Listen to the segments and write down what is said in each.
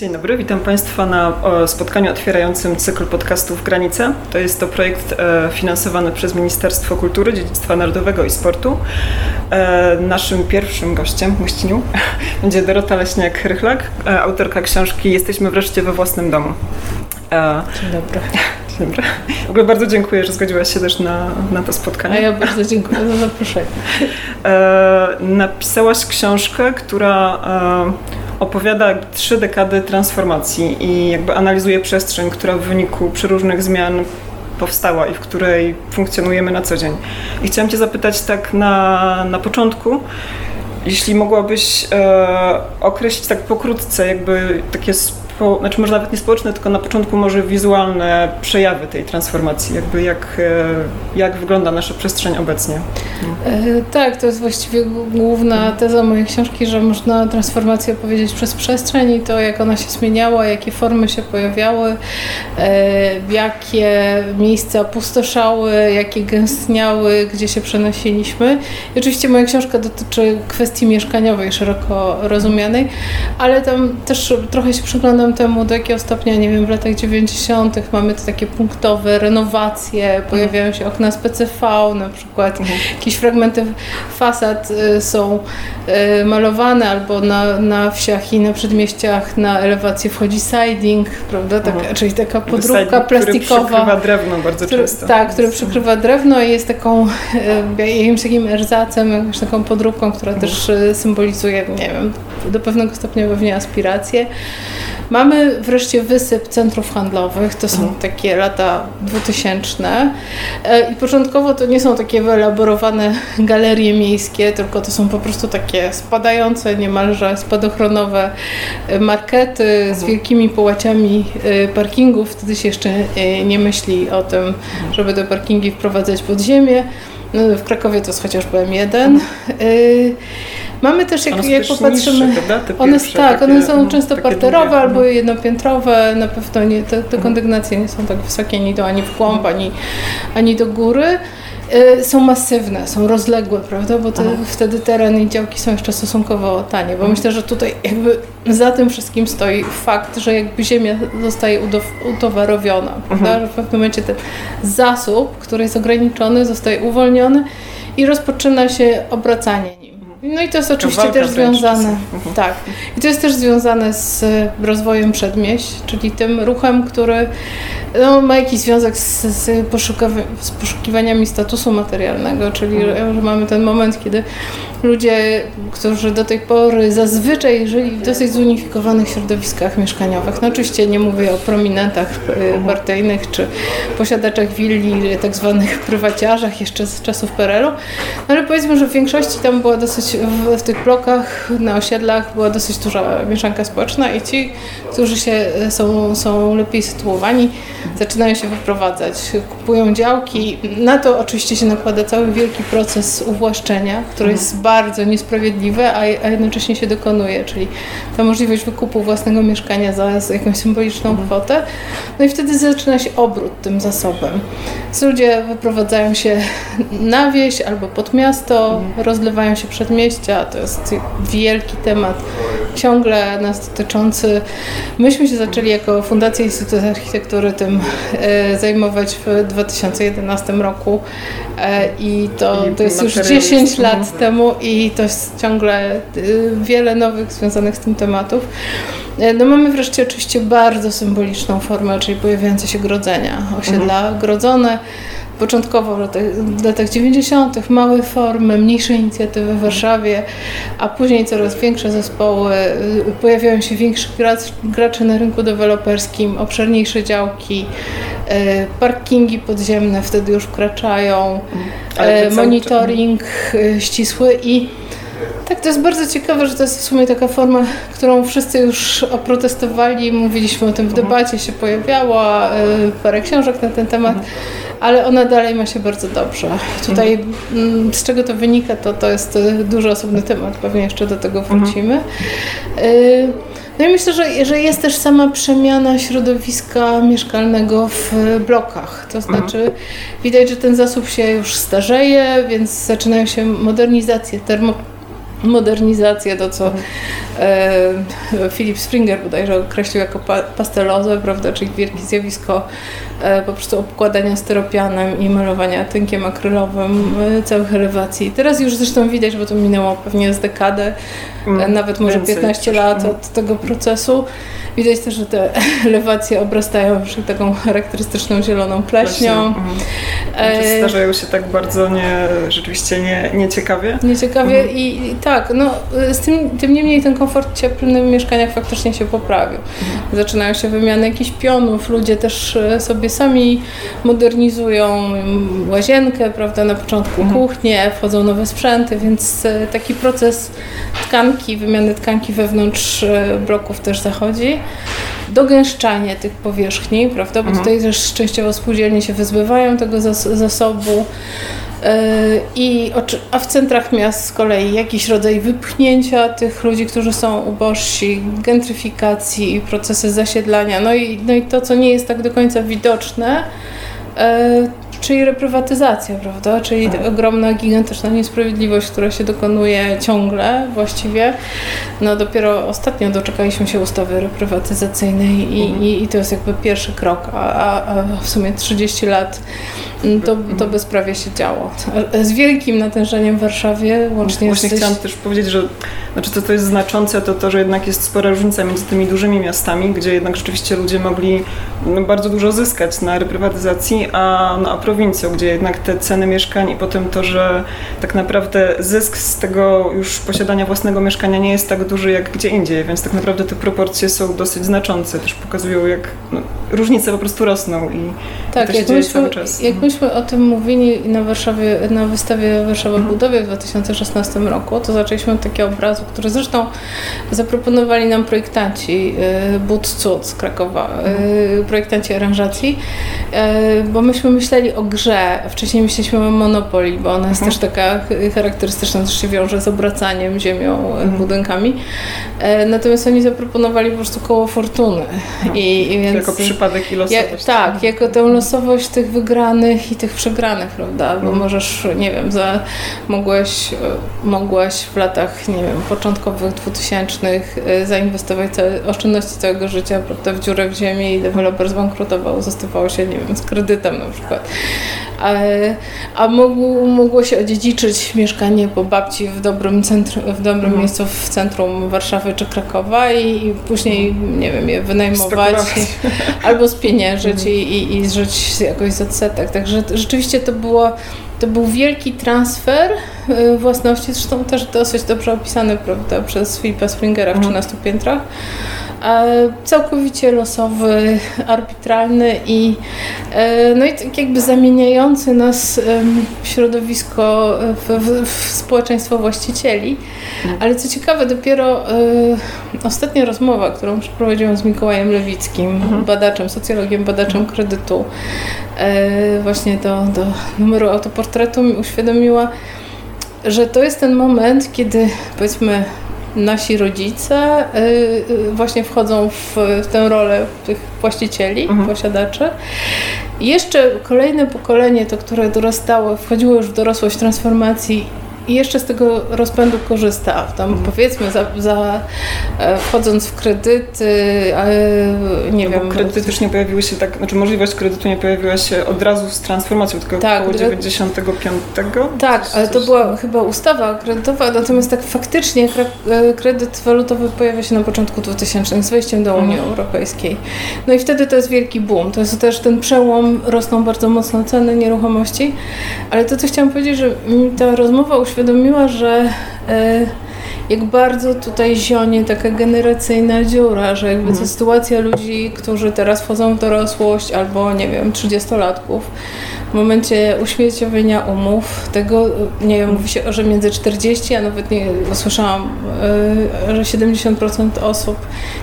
Dzień dobry, witam Państwa na spotkaniu otwierającym cykl podcastów Granice. To jest to projekt e, finansowany przez Ministerstwo Kultury, Dziedzictwa Narodowego i Sportu. E, naszym pierwszym gościem, gościnią, będzie Dorota Leśniak-Rychlak, e, autorka książki Jesteśmy wreszcie we własnym domu. Dzień dobry. Dzień dobry. W ogóle bardzo dziękuję, że zgodziłaś się też na, na to spotkanie. A ja bardzo dziękuję za zaproszenie. Napisałaś książkę, która opowiada trzy dekady transformacji i jakby analizuje przestrzeń, która w wyniku przeróżnych zmian powstała i w której funkcjonujemy na co dzień. I chciałam Cię zapytać tak na, na początku, jeśli mogłabyś e, określić tak pokrótce jakby takie spo, znaczy może nawet nie społeczne, tylko na początku może wizualne przejawy tej transformacji, jakby jak, e, jak wygląda nasza przestrzeń obecnie. No. tak, to jest właściwie główna teza mojej książki, że można transformację powiedzieć przez przestrzeń i to jak ona się zmieniała, jakie formy się pojawiały, e, jakie miejsca pustoszały, jakie gęstniały, gdzie się przenosiliśmy. I oczywiście moja książka dotyczy kwestii mieszkaniowej, szeroko rozumianej, ale tam też trochę się przyglądam temu, do jakiego stopnia, nie wiem, w latach 90. mamy te takie punktowe renowacje, pojawiają się okna z PCV na przykład, mhm. jakieś fragmenty fasad y, są y, malowane albo na, na wsiach i na przedmieściach na elewację wchodzi siding, prawda, tak, mhm. czyli taka podróbka siding, plastikowa. Który przykrywa drewno bardzo który, często. Tak, który przykrywa drewno i jest taką y, jakimś takim erzacem, jakąś taką podróbką, która mhm. też symbolizuje, nie wiem, do pewnego stopnia pewnie aspiracje. Mamy wreszcie wysyp centrów handlowych, to są mhm. takie lata 2000 e, i początkowo to nie są takie wyelaborowane galerie miejskie, tylko to są po prostu takie spadające, niemalże spadochronowe e, markety z mhm. wielkimi połaciami e, parkingów. Wtedy się jeszcze nie myśli o tym, mhm. żeby te parkingi wprowadzać pod ziemię. No, w Krakowie to jest chociażby M1. Mamy też, jak, jak popatrzymy, niższe, one, pierwsze, tak, takie, one są często parterowe albo no. jednopiętrowe, na pewno nie, te, te kondygnacje nie są tak wysokie, ani do ani w głąb, ani, ani do góry. Y, są masywne, są rozległe, prawda? Bo te, wtedy teren i działki są jeszcze stosunkowo tanie, bo mhm. myślę, że tutaj jakby za tym wszystkim stoi fakt, że jakby ziemia zostaje utowarowiona, prawda? Mhm. Że w pewnym momencie ten zasób, który jest ograniczony, zostaje uwolniony i rozpoczyna się obracanie nim. No i to jest oczywiście też związane. Mhm. Tak. I to jest też związane z rozwojem przedmieść, czyli tym ruchem, który no, ma jakiś związek z, z, z poszukiwaniami statusu materialnego, czyli mhm. że mamy ten moment, kiedy ludzie, którzy do tej pory zazwyczaj żyli w dosyć zunifikowanych środowiskach mieszkaniowych. No oczywiście nie mówię o prominentach y, partyjnych czy posiadaczach willi, tak zwanych prywaciarzach jeszcze z czasów PRL-u, ale powiedzmy, że w większości tam była dosyć, w, w tych blokach, na osiedlach była dosyć duża mieszanka społeczna i ci, którzy się są, są lepiej sytuowani, zaczynają się wyprowadzać, kupują działki. Na to oczywiście się nakłada cały wielki proces uwłaszczenia, który jest bardzo niesprawiedliwe, a, jednocześnie się dokonuje, czyli ta możliwość wykupu własnego mieszkania za, jakąś symboliczną mhm. kwotę. No i wtedy zaczyna się obrót tym zasobem. Ludzie wyprowadzają się na wieś albo pod miasto, mhm. rozlewają się przedmieścia, to jest wielki temat, ciągle nas dotyczący. Myśmy się zaczęli jako Fundacja Instytutu Architektury tym e, zajmować w 2011 roku e, i to, to jest już 10 lat temu i to jest ciągle y, wiele nowych związanych z tym tematów. E, no mamy wreszcie oczywiście bardzo symboliczną formę, czyli pojawiające się grodzenia, osiedla mhm. grodzone. Początkowo w latach, w latach 90. małe formy, mniejsze inicjatywy w Warszawie, a później coraz większe zespoły, y, pojawiają się większe gracze na rynku deweloperskim, obszerniejsze działki, e, parkingi podziemne wtedy już wkraczają, mhm. monitoring ścisły i tak, to jest bardzo ciekawe, że to jest w sumie taka forma, którą wszyscy już oprotestowali, mówiliśmy o tym w mhm. debacie, się pojawiała, parę książek na ten temat, mhm. ale ona dalej ma się bardzo dobrze. Tutaj mhm. mm, z czego to wynika, to, to jest e, duży osobny temat, pewnie jeszcze do tego wrócimy. E, no i myślę, że, że jest też sama przemiana środowiska mieszkalnego w blokach. To znaczy widać, że ten zasób się już starzeje, więc zaczynają się modernizacje termo modernizację, to co e, Philip Springer bodajże określił jako pa, pastelozę, prawda, czyli wielkie zjawisko po prostu obkładania styropianem i malowania tynkiem akrylowym e, całych elewacji. Teraz już zresztą widać, bo to minęło pewnie z dekadę, mm, nawet może 15 lat od tego procesu. Widać też, że te elewacje obrastają już taką charakterystyczną zieloną pleśnią. Mhm. E... Starzają się tak bardzo nie, rzeczywiście nie, nieciekawie. Nieciekawie mhm. i, i tak, no z tym, tym niemniej ten komfort cieplny w mieszkaniach faktycznie się poprawił. Mhm. Zaczynają się wymiany jakichś pionów, ludzie też e, sobie sami modernizują łazienkę, prawda, na początku mhm. kuchnię, wchodzą nowe sprzęty, więc e, taki proces tkanki, wymiany tkanki wewnątrz e, bloków też zachodzi dogęszczanie tych powierzchni, prawda? Bo mhm. tutaj też częściowo spółdzielnie się wyzbywają tego zasobu. E, I, a w centrach miast z kolei jakiś rodzaj wypchnięcia tych ludzi, którzy są ubożsi, gentryfikacji i procesy zasiedlania. No i, no i to, co nie jest tak do końca widoczne, e, czyli reprywatyzacja, prawda? Czyli tak. ogromna, gigantyczna niesprawiedliwość, która się dokonuje ciągle właściwie. No dopiero ostatnio doczekaliśmy się ustawy reprywatyzacyjnej i, mhm. i, i to jest jakby pierwszy krok, a, a, w sumie 30 lat to, to bezprawie się działo. Z wielkim natężeniem w Warszawie łącznie Właśnie z... chciałam też powiedzieć, że znaczy to, co jest znaczące, to to, że jednak jest spora różnica między tymi dużymi miastami, gdzie jednak rzeczywiście ludzie mogli no, bardzo dużo zyskać na reprywatyzacji, a, no, a prowincją, gdzie jednak te ceny mieszkań i potem to, że tak naprawdę zysk z tego już posiadania własnego mieszkania nie jest tak duży jak gdzie indziej, więc tak naprawdę te proporcje są dosyć znaczące, też pokazują jak no, różnice po prostu rosną i tak, to się dzieje cały czas. Jak myśmy o tym mówili na Warszawie, na wystawie Warszawa w budowie w 2016 roku, to zaczęliśmy od takiego obrazu, który zresztą zaproponowali nam projektanci y, Bud Cud z Krakowa, y, projektanci aranżacji, y, bo myśmy myśleli o grze, wcześniej myśleliśmy o Monopoly, bo ona jest mhm. też taka charakterystyczna, też się wiąże z obracaniem ziemią, mhm. budynkami. Natomiast oni zaproponowali po prostu koło fortuny. Mhm. I, i więc, jako przypadek i losowość. tak, jako tę losowość tych wygranych i tych przegranych, prawda? Bo możesz, nie wiem, za, mogłeś, mogłaś w latach, nie wiem, początkowych 2000 zainwestować całe, oszczędności całego życia, prawda, w dziurę w ziemi i deweloper zbankrutował, zostawało się, nie wiem, z kredytem na przykład. A, a mogło, mogło się odziedziczyć mieszkanie po babci w dobrym, centrum, w dobrym mhm. miejscu w centrum Warszawy czy Krakowa i, i później, nie wiem, je wynajmować albo spieniężyć mhm. i, i, i żyć jakoś z odsetek. Także rzeczywiście to było to był wielki transfer y, własności, zresztą też dosyć dobrze opisany prawda, przez Filipa Springera w 13 mhm. piętrach. Całkowicie losowy, arbitralny i, e, no i tak jakby zamieniający nas w środowisko, w, w, w społeczeństwo właścicieli. Mhm. Ale co ciekawe, dopiero e, ostatnia rozmowa, którą przeprowadziłam z Mikołajem Lewickim, mhm. badaczem, socjologiem, badaczem kredytu, e, właśnie do, do numeru autoportretu mi uświadomiła, że to jest ten moment, kiedy powiedzmy nasi rodzice y, y, właśnie wchodzą w, w tę rolę tych właścicieli, mhm. posiadaczy. I jeszcze kolejne pokolenie, to które dorastało, wchodziło już w dorosłość transformacji i jeszcze z tego rozpędu korzysta. Tam mhm. powiedzmy, za, za, e, wchodząc w kredyty, nie no wiem. Kredyty też nie pojawiły się tak, znaczy możliwość kredytu nie pojawiła się od razu z transformacją, tylko tak, około 95. Tak, coś, ale to była chyba ustawa kredytowa, natomiast tak faktycznie e, kredyt walutowy pojawia się na początku 2000 z wejściem do Unii mhm. Europejskiej. No i wtedy to jest wielki boom. To jest też ten przełom, rosną bardzo mocno ceny nieruchomości, ale to, co chciałam powiedzieć, że ta rozmowa uświadomiła, że e, jak bardzo tutaj zionie taka generacyjna dziura, że jakby mhm. sytuacja ludzi, którzy teraz wchodzą w dorosłość albo nie wiem, trzydziestolatków, w momencie uśmierciowienia umów, tego, nie wiem, mówi się, że między 40, a nawet nie usłyszałam, e, że 70% osób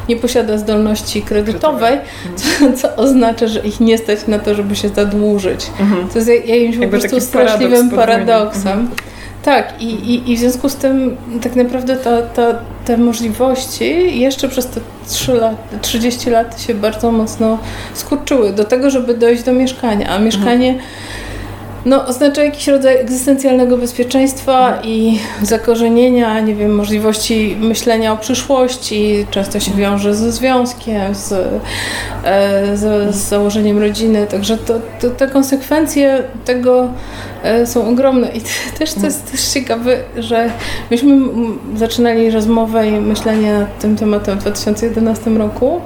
nie posiada zdolności kredytowej, co, co, oznacza, że ich nie stać na to, żeby się zadłużyć. Mhm. To jest jakimś po prostu straszliwym paradoksem. Mhm. Tak, i, i, i w związku z tym tak naprawdę ta, ta, te możliwości jeszcze przez te 3 lat, 30 lat się bardzo mocno skurczyły do tego, żeby dojść do mieszkania. A mieszkanie, No, oznacza jakiś rodzaj egzystencjalnego bezpieczeństwa i zakorzenienia, nie wiem, możliwości myślenia o przyszłości. Często się wiąże ze związkiem, z, e, z, z założeniem rodziny. Także to, to, te konsekwencje tego e, są ogromne. I też to jest też ciekawe, że myśmy zaczynali rozmowę i myślenie nad tym tematem w 2011 roku.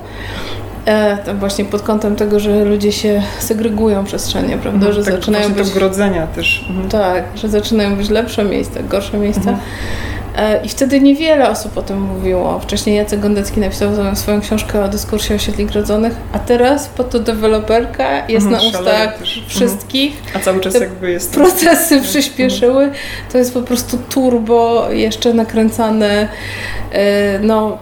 E, właśnie pod kątem tego, że ludzie się segregują przestrzenie, prawda? Mhm, że tak, zaczynają być. grodzenia też. Mhm. Tak, że zaczynają być lepsze miejsca, gorsze miejsca. Mhm. E, I wtedy niewiele osób o tym mówiło. Wcześniej Jacek Gondecki napisał swoją książkę o dyskursie osiedli grodzonych, a teraz po to deweloperka jest mhm, na ustach też. wszystkich. A cały czas jakby jest... Procesy mhm. przyspieszyły. To jest po prostu turbo jeszcze nakręcane, e, no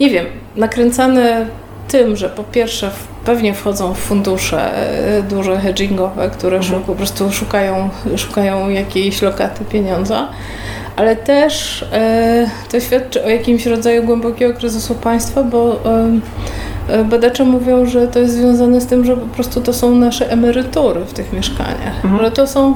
nie wiem, nakręcane tym, że po pierwsze pewnie wchodzą w fundusze e, duże hedgingowe, które mhm. po prostu szukają, szukają jakiejś lokaty pieniądza, ale też e, to świadczy o jakimś rodzaju głębokiego kryzysu państwa, bo e, badacze mówią, że to jest związane z tym, że po prostu to są nasze emerytury w tych mieszkaniach, mhm. że to są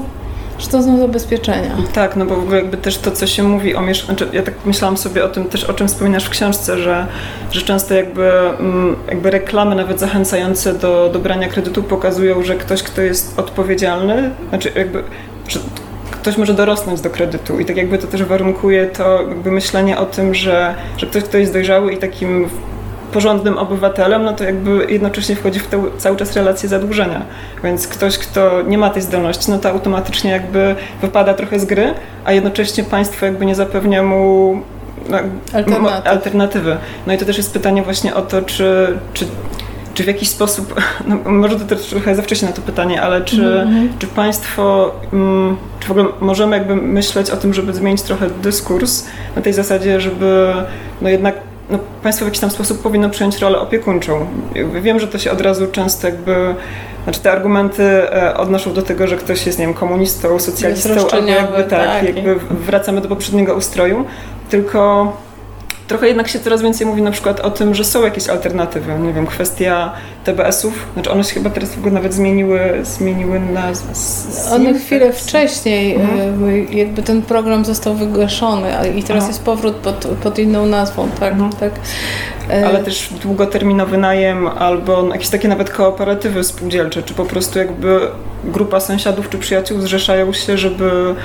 że to są zabezpieczenia. Tak, no bo w ogóle jakby też to, co się mówi o mieszkaniu, znaczy ja tak myślałam sobie o tym też, o czym wspominasz w książce, że, że często jakby, mm, jakby reklamy nawet zachęcające do, do brania kredytu pokazują, że ktoś, kto jest odpowiedzialny, znaczy jakby, że ktoś może dorosnąć do kredytu i tak jakby to też warunkuje to jakby myślenie o tym, że, że ktoś, kto jest dojrzały i takim porządnym obywatelem, no to jakby jednocześnie wchodzi w tę cały czas relację zadłużenia. Więc ktoś, kto nie ma tej zdolności, no to automatycznie jakby wypada trochę z gry, a jednocześnie państwo jakby nie zapewnia mu no, Alternatyw. alternatywy. No i to też jest pytanie właśnie o to, czy, czy czy w jakiś sposób, no może to też trochę za wcześnie na to pytanie, ale czy, mm-hmm. czy państwo, mm, czy w ogóle możemy jakby myśleć o tym, żeby zmienić trochę dyskurs na tej zasadzie, żeby no jednak no, państwo w jakiś tam sposób powinno przyjąć rolę opiekuńczą. Wiem, że to się od razu często jakby, znaczy te argumenty e, odnoszą do tego, że ktoś jest, nie wiem, komunistą, socjalistą, albo jakby tak, tak, jakby wracamy do poprzedniego ustroju, tylko Trochę jednak się coraz więcej mówi na przykład o tym, że są jakieś alternatywy. Nie wiem, kwestia TBS-ów, znaczy one się chyba teraz w ogóle nawet zmieniły, zmieniły na... One chwilę wcześniej, mhm. E, jakby ten program został wygaszony i teraz Aha. jest powrót pod, pod inną nazwą, tak, mhm. tak. E, Ale też długoterminowy najem albo jakieś takie nawet kooperatywy spółdzielcze, czy po prostu jakby grupa sąsiadów czy przyjaciół zrzeszają się, żeby,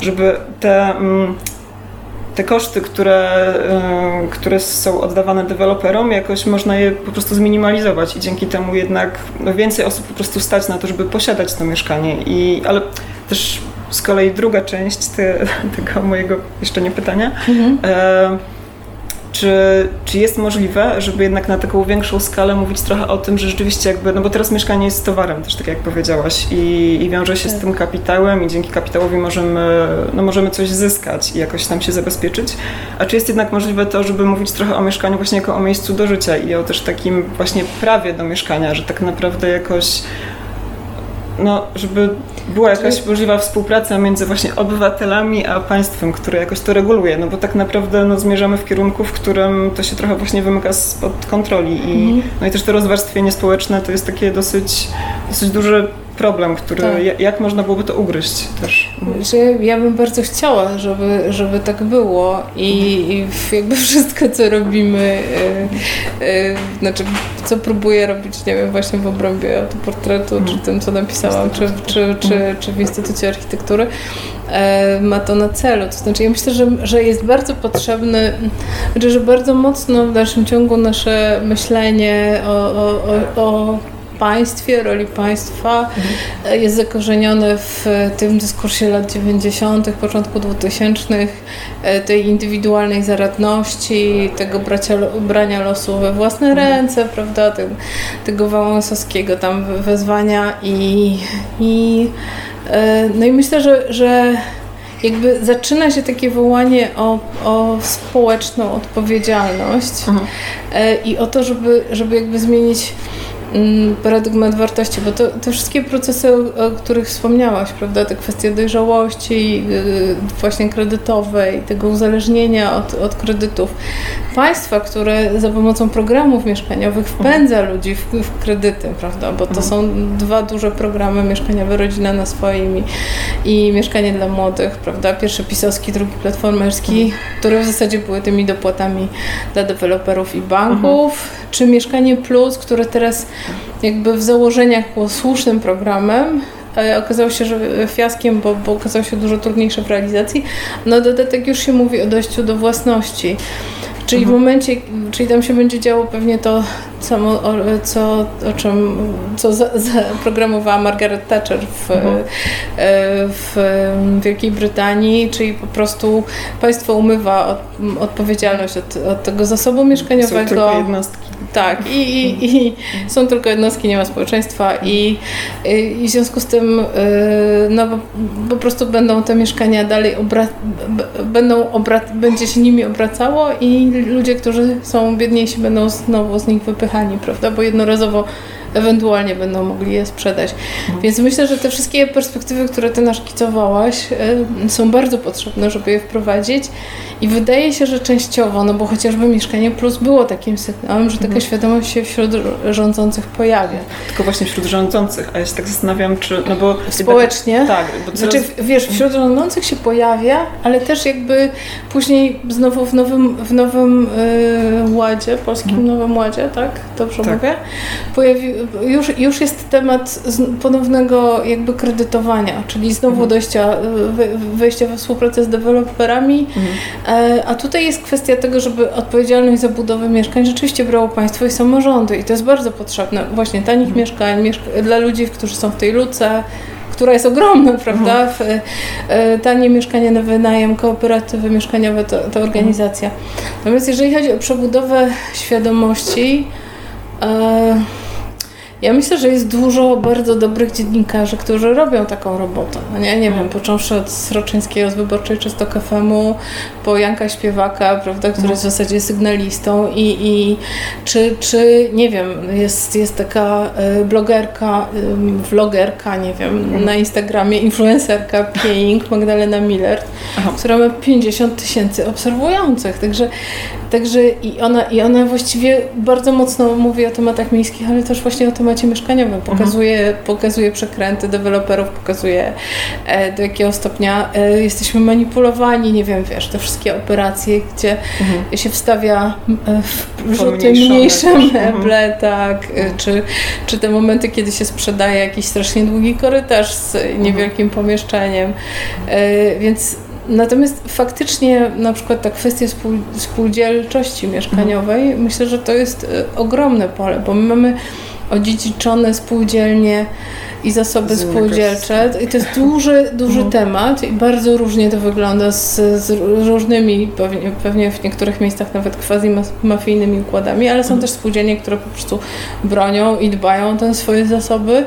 żeby te... Mm, te koszty, które, y, które są oddawane deweloperom, jakoś można je po prostu zminimalizować i dzięki temu jednak no, więcej osób po prostu stać na to, żeby posiadać to mieszkanie. I, ale też z kolei druga część te, tego mojego jeszcze nie pytania. Mhm. E, czy, czy jest możliwe, żeby jednak na taką większą skalę mówić trochę o tym, że rzeczywiście jakby, no bo teraz mieszkanie jest towarem też, tak jak powiedziałaś i, i wiąże się tak. z tym kapitałem i dzięki kapitałowi możemy, no możemy coś zyskać i jakoś tam się zabezpieczyć, a czy jest jednak możliwe to, żeby mówić trochę o mieszkaniu właśnie jako o miejscu do życia i o też takim właśnie prawie do mieszkania, że tak naprawdę jakoś no, żeby była jakaś możliwa współpraca między właśnie obywatelami a państwem, które jakoś to reguluje, no bo tak naprawdę no, zmierzamy w kierunku, w którym to się trochę właśnie wymyka spod kontroli i, mhm. no i też to rozwarstwienie społeczne to jest takie dosyć, dosyć duże problem, który tak. jak można byłoby to ugryźć też? Ja bym bardzo chciała, żeby, żeby tak było i, i jakby wszystko, co robimy, yy, yy, znaczy co próbuję robić, nie wiem, właśnie w obrębie autoportretu, czy tym, co napisałam, czy, czy, czy, czy w Instytucie Architektury, yy, ma to na celu. To znaczy ja myślę, że, że jest bardzo potrzebny, znaczy, że bardzo mocno w dalszym ciągu nasze myślenie o, o, o, o państwie, roli państwa mhm. jest zakorzenione w tym dyskursie lat 90., początku 2000, e, tej indywidualnej zaradności, tego bracia, brania losu we własne mhm. ręce, prawda, tego, tego Wałęsowskiego tam wezwania i, i e, no i myślę, że, że jakby zaczyna się takie wołanie o, o społeczną odpowiedzialność mhm. E, i o to, żeby, żeby jakby zmienić paradygmat wartości, bo to, te wszystkie procesy, o, których wspomniałaś, prawda, te kwestie dojrzałości yy, właśnie kredytowej, tego uzależnienia od, od kredytów, państwa, które za pomocą programów mieszkaniowych wpędza ludzi w, w kredyty, prawda, bo to są dwa duże programy mieszkaniowe, Rodzina na swoim i, i Mieszkanie dla Młodych, prawda, pierwszy pisowski, drugi platformerski, które w zasadzie były tymi dopłatami dla deweloperów i banków, mhm. czy Mieszkanie Plus, które teraz jakby w założeniach było słusznym programem, okazało się, że fiaskiem, bo, bo okazało się dużo trudniejsze w realizacji. No dodatek już się mówi o dojściu do własności. Czyli w mhm. momencie, czyli tam się będzie działo pewnie to samo, o, co, o czym, co zaprogramowała Margaret Thatcher w, mhm. E, w Wielkiej Brytanii, czyli po prostu państwo umywa od, odpowiedzialność od, od tego zasobu mieszkaniowego. Są tylko jednostki. Tak, i, i, i są tylko jednostki, nie ma społeczeństwa i, i w związku z tym e, no, po prostu będą te mieszkania dalej obra będą będzie się nimi obracało i ludzie, którzy są biedniejsi będą znowu z nich wypychani, prawda, bo jednorazowo ewentualnie będą mogli je sprzedać. Mhm. Więc myślę, że te wszystkie perspektywy, które ty naszkicowałaś, e, są bardzo potrzebne, żeby je wprowadzić i wydaje się, że częściowo, no bo chociażby Mieszkanie Plus było takim sygnałem, że taka mhm. świadomość się wśród rządzących pojawia. Tylko właśnie wśród rządzących, a ja się tak zastanawiam, czy, no bo... Społecznie? Tak. Bo Znaczy, wiesz, wśród rządzących się pojawia, ale też jakby później znowu w nowym, w nowym yy, ładzie, polskim mhm. nowym ładzie, tak? Dobrze tak. mówię? Pojawi, już, już jest temat ponownego jakby kredytowania, czyli znowu mhm. dojścia, wejścia we współpracę z deweloperami, mhm. E, a tutaj jest kwestia tego, żeby odpowiedzialność za budowę mieszkań rzeczywiście brało państwo i samorządy i to jest bardzo potrzebne. Właśnie tanich mhm. mieszkań, mieszka dla ludzi, którzy są w tej luce, która jest ogromna, prawda? Mhm. E, tanie mieszkania na wynajem, kooperatywy mieszkaniowe to, to organizacja. Natomiast jeżeli chodzi o przebudowę świadomości, e, ja myślę, że jest dużo bardzo dobrych dziennikarzy, którzy robią taką robotę. No nie, nie wiem, począwszy od Sroczyńskiego z Wyborczej Czysto KFM-u, po Janka Śpiewaka, prawda, który jest w zasadzie sygnalistą i, i czy, czy, nie wiem, jest, jest taka y, blogerka, vlogerka, nie wiem, mhm. na Instagramie, influencerka Pieying, Magdalena Miller, Aha. która ma 50 tysięcy obserwujących, także Także i ona, i ona właściwie bardzo mocno mówi o tematach miejskich, ale też właśnie o temacie mieszkaniowym. Mhm. Pokazuje, mhm. pokazuje przekręty deweloperów, pokazuje e, do jakiego stopnia e, jesteśmy manipulowani, nie wiem, wiesz, te wszystkie operacje, gdzie mhm. się wstawia e, w rzuty mniejsze meble, mhm. tak, czy, czy te momenty, kiedy się sprzedaje jakiś strasznie długi korytarz z niewielkim mhm. pomieszczeniem. E, więc Natomiast faktycznie na przykład ta kwestia spółdzielczości mieszkaniowej, mhm. myślę, że to jest ogromne pole, bo my mamy odziedziczone spółdzielnie i zasoby spółdzielcze. I to jest duży, duży mhm. temat i bardzo różnie to wygląda z, z różnymi, pewnie, pewnie, w niektórych miejscach nawet quasi-mafijnymi układami, ale są mhm. też spółdzielnie, które po prostu bronią i dbają o te swoje zasoby,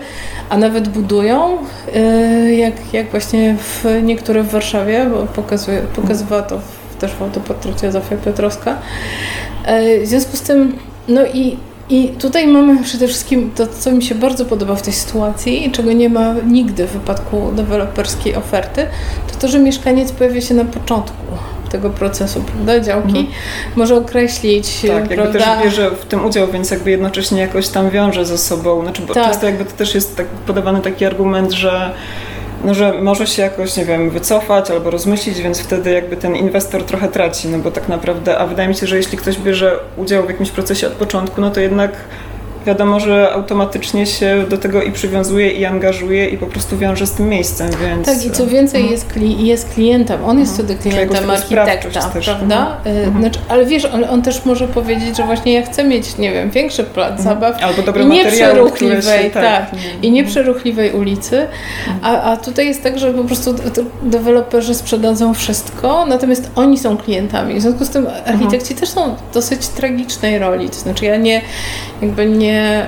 a nawet budują, y, jak, jak właśnie w niektóre w Warszawie, bo pokazuje, pokazywała to też w autoportrecie Zofia Piotrowska. Y, w związku z tym, no i i tutaj mamy przede wszystkim to, co mi się bardzo podoba w tej sytuacji i czego nie ma nigdy w wypadku deweloperskiej oferty, to to, że mieszkaniec pojawia się na początku tego procesu, prawda, działki, mhm. może określić, Tak, jakby prawda? też bierze w tym udział, więc jakby jednocześnie jakoś tam wiąże ze sobą, znaczy bo tak. często jakby to też jest tak podawany taki argument, że no, że może się jakoś, nie wiem, wycofać albo rozmyślić, więc wtedy jakby ten inwestor trochę traci, no bo tak naprawdę, a wydaje mi się, że jeśli ktoś bierze udział w jakimś procesie od początku, no to jednak wiadomo, że automatycznie się do tego i przywiązuje, i angażuje, i po prostu wiąże z tym miejscem, więc... Tak, i co więcej, mhm. jest, kli jest klientem, on jest wtedy klientem architekta, prawda? Mhm. Y, mhm. Znaczy, ale wiesz, ale on też może powiedzieć, że właśnie ja chcę mieć, nie wiem, większy plac mhm. zabaw Albo dobre i nie przeruchliwej, się, tak, tak i nie przeruchliwej ulicy, a, a tutaj jest tak, że po prostu deweloperzy sprzedadzą wszystko, natomiast oni są klientami, w związku z tym architekci też są w dosyć tragicznej roli, to znaczy ja nie, jakby nie nie,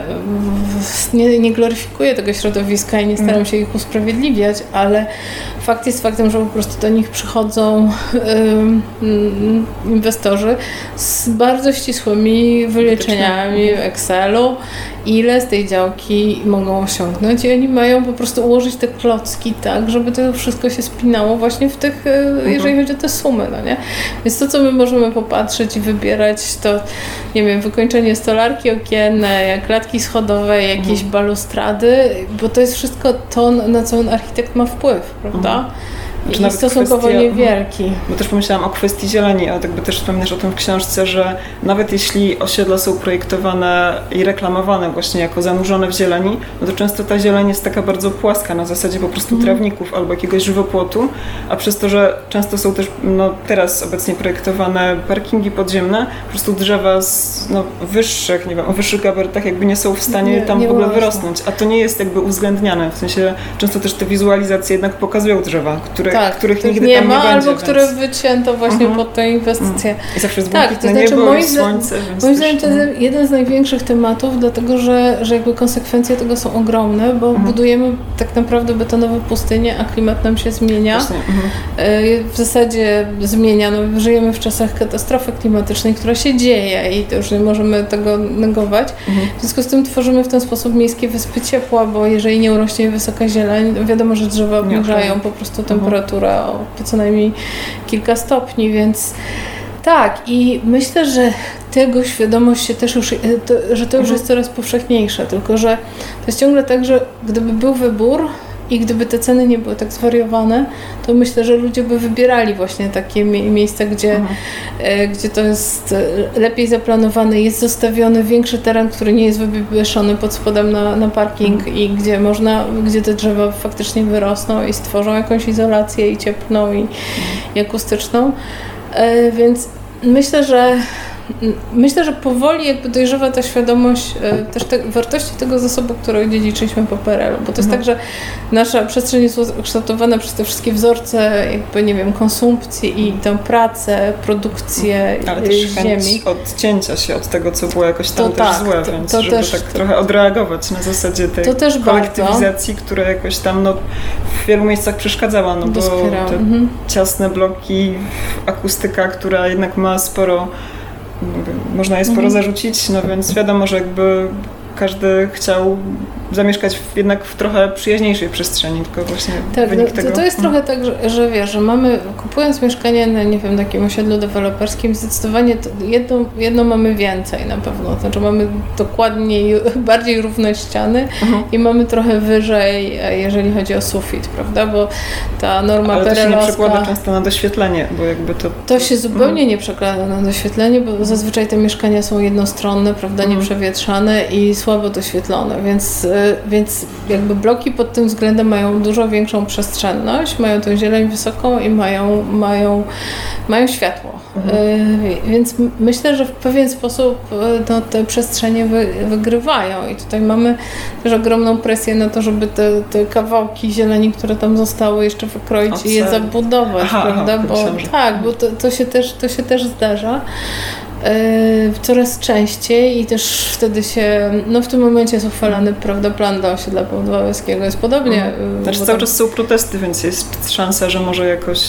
nie, nie gloryfikuję tego środowiska i nie staram mhm. się ich usprawiedliwiać, ale fakt jest faktem, że po prostu do nich przychodzą inwestorzy z bardzo ścisłymi wyliczeniami w Excelu, ile z tej działki mogą osiągnąć i oni mają po prostu ułożyć te klocki tak, żeby to wszystko się spinało właśnie w tych, e, mhm. jeżeli chodzi o te sumy, no nie? Więc to, co my możemy popatrzeć i wybierać, to nie wiem, wykończenie stolarki okienne, klatki schodowe, jakieś mhm. balustrady, bo to jest wszystko to, na co architekt ma wpływ, prawda? Mhm. I stosunkowo kwestia, niewielki. Bo też pomyślałam o kwestii zieleni, a jakby też wspominasz o tym w książce, że nawet jeśli osiedla są projektowane i reklamowane właśnie jako zanurzone w zieleni, no to często ta zieleń jest taka bardzo płaska, na zasadzie po prostu mm. trawników albo jakiegoś żywopłotu, a przez to, że często są też no, teraz obecnie projektowane parkingi podziemne, po prostu drzewa z no, wyższych, nie wiem, o wyższych gabarytach jakby nie są w stanie nie, tam nie w ogóle wyrosnąć, a to nie jest jakby uwzględniane, w sensie często też te wizualizacje jednak pokazują drzewa, które tak, których nigdy nie tam ma, nie albo będzie, które więc... wycięto właśnie uh-huh. pod tę inwestycję. I zawsze jest tak, to znaczy niebo moim, słońce, moim zdaniem to jest mhm. jeden z największych tematów, dlatego że, że jakby konsekwencje tego są ogromne, bo uh-huh. budujemy tak naprawdę betonowe pustynie, a klimat nam się zmienia. Y, w zasadzie zmienia, no, żyjemy w czasach katastrofy klimatycznej, która się dzieje i to już nie możemy tego negować. W związku z tym tworzymy w ten sposób miejskie wyspy ciepła, bo jeżeli nie urośnie wysoka zieleń, wiadomo, że drzewa obniżają po prostu temperaturę o co najmniej kilka stopni, więc tak i myślę, że tego świadomość się też już, e, to, że to już mhm. jest coraz powszechniejsze, tylko że to jest ciągle tak, że gdyby był wybór, i gdyby te ceny nie były tak zwariowane, to myślę, że ludzie by wybierali właśnie takie mie miejsca, gdzie, mhm. e, gdzie to jest e, lepiej zaplanowane, jest zostawiony większy teren, który nie jest wywieszony pod spodem na, na parking mhm. i gdzie można, gdzie te drzewa faktycznie wyrosną i stworzą jakąś izolację i cieplną i, mhm. i akustyczną. E, więc myślę, że Myślę, że powoli jakby dojrzewa ta świadomość e, też te, wartości tego zasobu, który dziedziczyliśmy po PRL-u, bo to jest mhm. tak, że nasza przestrzeń jest kształtowana przez te wszystkie wzorce jakby, nie wiem, konsumpcji i tę pracę, produkcję Ale też ziemi. odcięcia się od tego, co było jakoś tam to też tak, złe, to, więc to żeby też, tak trochę odreagować na zasadzie tej to też kolektywizacji, bardzo. która jakoś tam no, w wielu miejscach przeszkadzała, no bo te mhm. ciasne bloki, akustyka, która jednak ma sporo można je sporo mhm. zarzucić, no więc wiadomo, że jakby każdy chciał zamieszkać w, jednak w trochę przyjaźniejszej przestrzeni, tylko właśnie tak, wynik no, tego... To jest trochę tak, że, że wiesz, że mamy, kupując mieszkanie na, nie wiem, takim osiedlu deweloperskim, zdecydowanie jedno, jedno mamy więcej na pewno, znaczy mamy dokładniej, bardziej równe ściany mhm. i mamy trochę wyżej, jeżeli chodzi o sufit, prawda, bo ta norma Ale to się nie przekłada często na doświetlenie, bo jakby to... To się zupełnie mhm. nie przekłada na doświetlenie, bo zazwyczaj te mieszkania są jednostronne, prawda, mhm. nieprzewietrzane i słabo doświetlone, więc y, więc jakby bloki pod tym względem mają dużo większą przestrzenność, mają tą zieleń wysoką i mają, mają, mają światło. Mhm. Y, więc myślę, że w pewien sposób y, no, te przestrzenie wy, wygrywają i tutaj mamy też ogromną presję na to, żeby te, te kawałki zieleni, które tam zostały jeszcze wykroić i je zabudować, aha, prawda? Aha, bo, tak, bo to, to, się też, to się też zdarza. E, coraz częściej i też wtedy się, no w tym momencie jest uchwalany prawda, plan do osiedla Podwałęskiego. Jest podobnie. Mhm. Znaczy cały czas są protesty, więc jest szansa, że może jakoś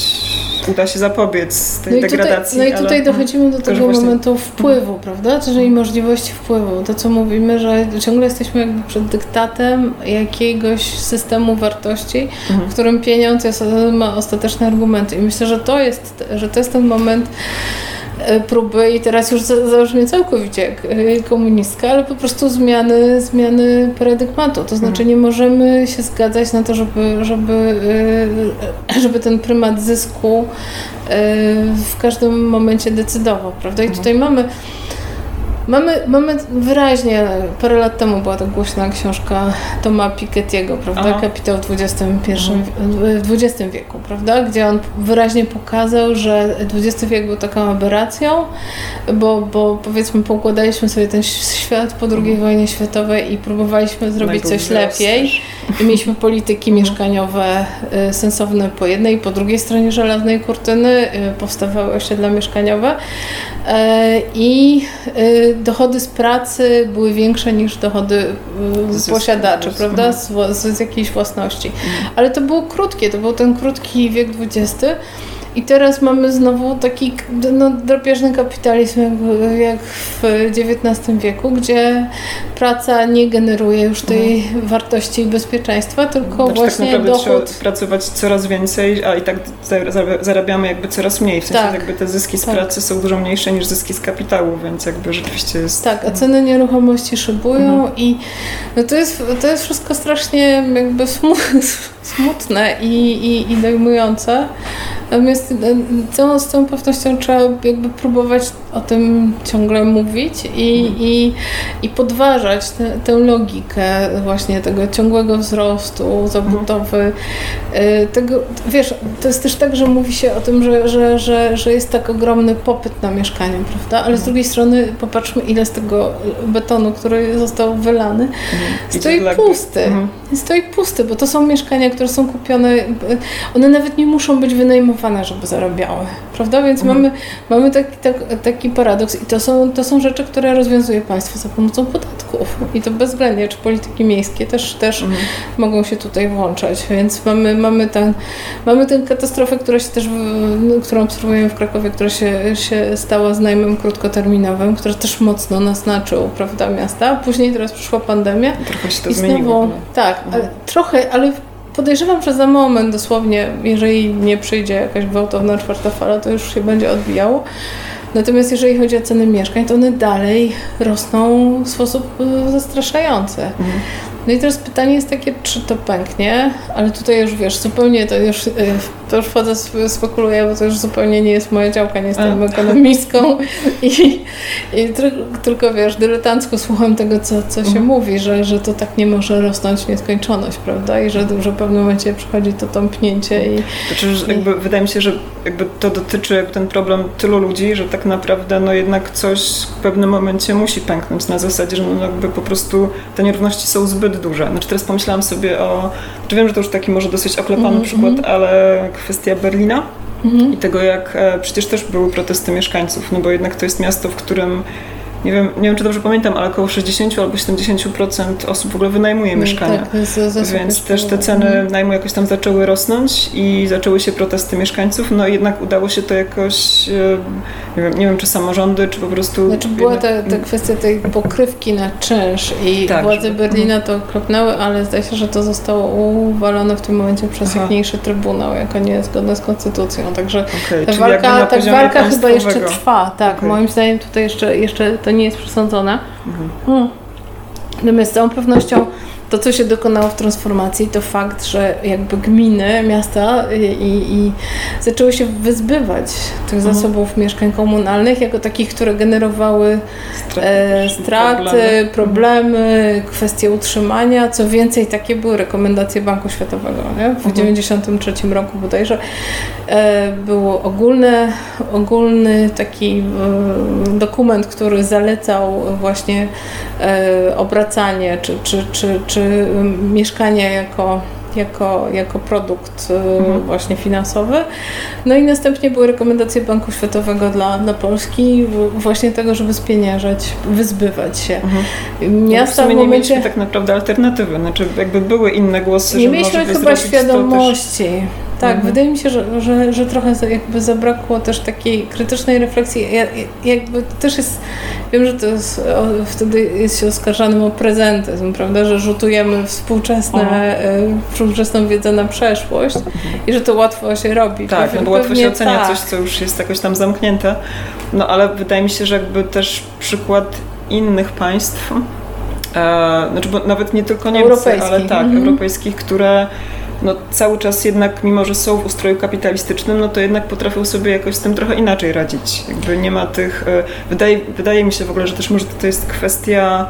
uda się zapobiec tej no degradacji. Tutaj, no i tutaj ale... dochodzimy do tego właśnie... momentu wpływu, prawda? Czyli możliwości wpływu. To, co mówimy, że ciągle jesteśmy jakby przed dyktatem jakiegoś systemu wartości, mhm. w którym pieniądz jest, ma ostateczne argumenty. I myślę, że to jest, że to jest ten moment, próby i teraz już załóżmy całkowicie e, komunistka, ale po prostu zmiany, zmiany paradygmatu. To znaczy mhm. nie możemy się zgadzać na to, żeby, żeby, e, żeby ten prymat zysku w każdym momencie decydował, prawda? I mhm. tutaj mamy Mamy, mamy wyraźnie, parę lat temu była to głośna książka Toma Piketty'ego, prawda? Aha. Kapitał w XXI, w XX wieku, prawda? Gdzie on wyraźnie pokazał, że XX wiek był taką aberracją, bo, bo powiedzmy poukładaliśmy sobie ten świat po II mhm. wojnie światowej i próbowaliśmy zrobić coś lepiej. I mieliśmy polityki mhm. mieszkaniowe y, sensowne po jednej i po drugiej stronie żelaznej kurtyny, y, powstawały osiedla mieszkaniowe. E, I y, dochody z pracy były większe niż dochody z posiadaczy, prawda, z, z, z jakiejś własności. Mhm. Ale to było krótkie, to był ten krótki wiek XX i teraz mamy znowu taki no, drapieżny kapitalizm jak, jak w XIX wieku, gdzie praca nie generuje już tej mhm. wartości i bezpieczeństwa, tylko znaczy, tak właśnie tak dochód. trzeba pracować coraz więcej, a i tak zarabiamy jakby coraz mniej. W sensie tak. jakby te zyski z tak. pracy są dużo mniejsze niż zyski z kapitału, więc jakby rzeczywiście jest... Tak, a ceny nieruchomości szybują mhm. i no to, jest, to jest wszystko strasznie jakby smutne i, i, i dojmujące. Natomiast e, całą, z całą pewnością trzeba jakby próbować o tym ciągle mówić i, i, i podważać te, tę logikę właśnie tego ciągłego wzrostu zabudowy. E, tego, wiesz, to jest też tak, że mówi się o tym, że, że, że, że jest tak ogromny popyt na mieszkania, prawda? Ale z drugiej strony popatrzmy, ile z tego betonu, który został wylany, mhm. stoi pusty. Mhm. Stoi pusty, bo to są mieszkania, które są kupione, one nawet nie muszą być wynajmowane, żeby zarabiały, prawda? Więc mhm. mamy, mamy taki, tak, taki paradoks i to są, to są rzeczy, które rozwiązuje państwo za pomocą podatków i to bezwzględnie, czy polityki miejskie też, też mhm. mogą się tutaj włączać, więc mamy, mamy, ten, mamy tę katastrofę, która się też, którą obserwujemy w Krakowie, która się, się stała znajomym krótkoterminowym, który też mocno naznaczył, prawda, miasta. Później teraz przyszła pandemia. Trochę się to i zmieniło. Tak, mhm. ale, trochę, ale podejrzewam, że za moment dosłownie, jeżeli nie przyjdzie jakaś gwałtowna czwarta fala, to już się będzie odbijało. Natomiast jeżeli chodzi o ceny mieszkań, to one dalej rosną w sposób e, zastraszający. Mhm. No i teraz pytanie jest takie, czy to pęknie, ale tutaj już wiesz, zupełnie to już, y, to już wchodzę, spekuluję, bo to już zupełnie nie jest moja działka, nie jestem A. ekonomistką i, i tylko wiesz, dyletancko słucham tego, co, co się mhm. mówi, że, że to tak nie może rosnąć w nieskończoność, prawda? I że, że w pewnym momencie przychodzi to tąpnięcie i... Znaczy, że jakby, wydaje mi się, że jakby to dotyczy ten problem tylu ludzi, że tak naprawdę no jednak coś w pewnym momencie musi pęknąć na zasadzie, że no jakby po prostu te nierówności są zbyt zbyt duże. Znaczy teraz pomyślałam sobie o, czy wiem, że to już taki może dosyć oklepany mm -hmm. przykład, ale kwestia Berlina mm -hmm. i tego, jak e, przecież też były protesty mieszkańców, no bo jednak to jest miasto, w którym nie wiem, nie wiem czy dobrze pamiętam, ale około 60 albo 70% osób w ogóle wynajmuje mm, mieszkania. Tak, Więc też te ceny mhm. najmu jakoś tam zaczęły rosnąć i zaczęły się protesty mieszkańców, no i jednak udało się to jakoś, nie wiem, nie wiem czy samorządy, czy po prostu... Znaczy była ta, ta kwestia tej pokrywki na czynsz i tak, władze żeby... Berlina to kropnęły, ale zdaje się, że to zostało uwalone w tym momencie przez jakniejszy trybunał, jako niezgodne z konstytucją, także okay, ta walka, ta walka chyba jeszcze trwa, tak, okay. moim zdaniem tutaj jeszcze, jeszcze to nie jest przesądzona. Mhm. Mm. Natomiast z całą pewnością to, co się dokonało w transformacji, to fakt, że jakby gminy, miasta i, i, zaczęły się wyzbywać tych mhm. zasobów mieszkań komunalnych jako takich, które generowały straty, e, straty problemy, problemy kwestie utrzymania. Co więcej, takie były rekomendacje Banku Światowego. Nie? W 1993 mhm. roku bodajże e, był ogólny, ogólny taki e, dokument, który zalecał właśnie e, obracanie czy, czy, czy, czy mieszkania jako jako, jako produkt y, mhm. właśnie finansowy. No i następnie były rekomendacje Banku Światowego dla, dla Polski właśnie tego, żeby spieniężać, wyzbywać się. Mhm. Miasta no w, w momencie... nie mieliśmy tak naprawdę alternatywy, znaczy jakby były inne głosy, Nie mieliśmy chyba świadomości. Tak, mhm. wydaje mi się, że, że, że trochę jakby zabrakło też takiej krytycznej refleksji. Ja, jakby też jest, wiem, że to jest, o, wtedy jest się oskarżanym o prezentyzm, prawda, że rzutujemy współczesne, y, współczesną wiedzę na przeszłość i że to łatwo się robi. Tak, Pewnie, no bo łatwo się ocenia tak. coś, co już jest jakoś tam zamknięte. No ale wydaje mi się, że jakby też przykład innych państw, e, znaczy bo nawet nie tylko Niemcy, ale tak, mhm. europejskich, które no cały czas jednak, mimo że są w ustroju kapitalistycznym, no to jednak potrafią sobie jakoś z tym trochę inaczej radzić. Jakby nie ma tych... E, wydaje, wydaje mi się w ogóle, że też może to jest kwestia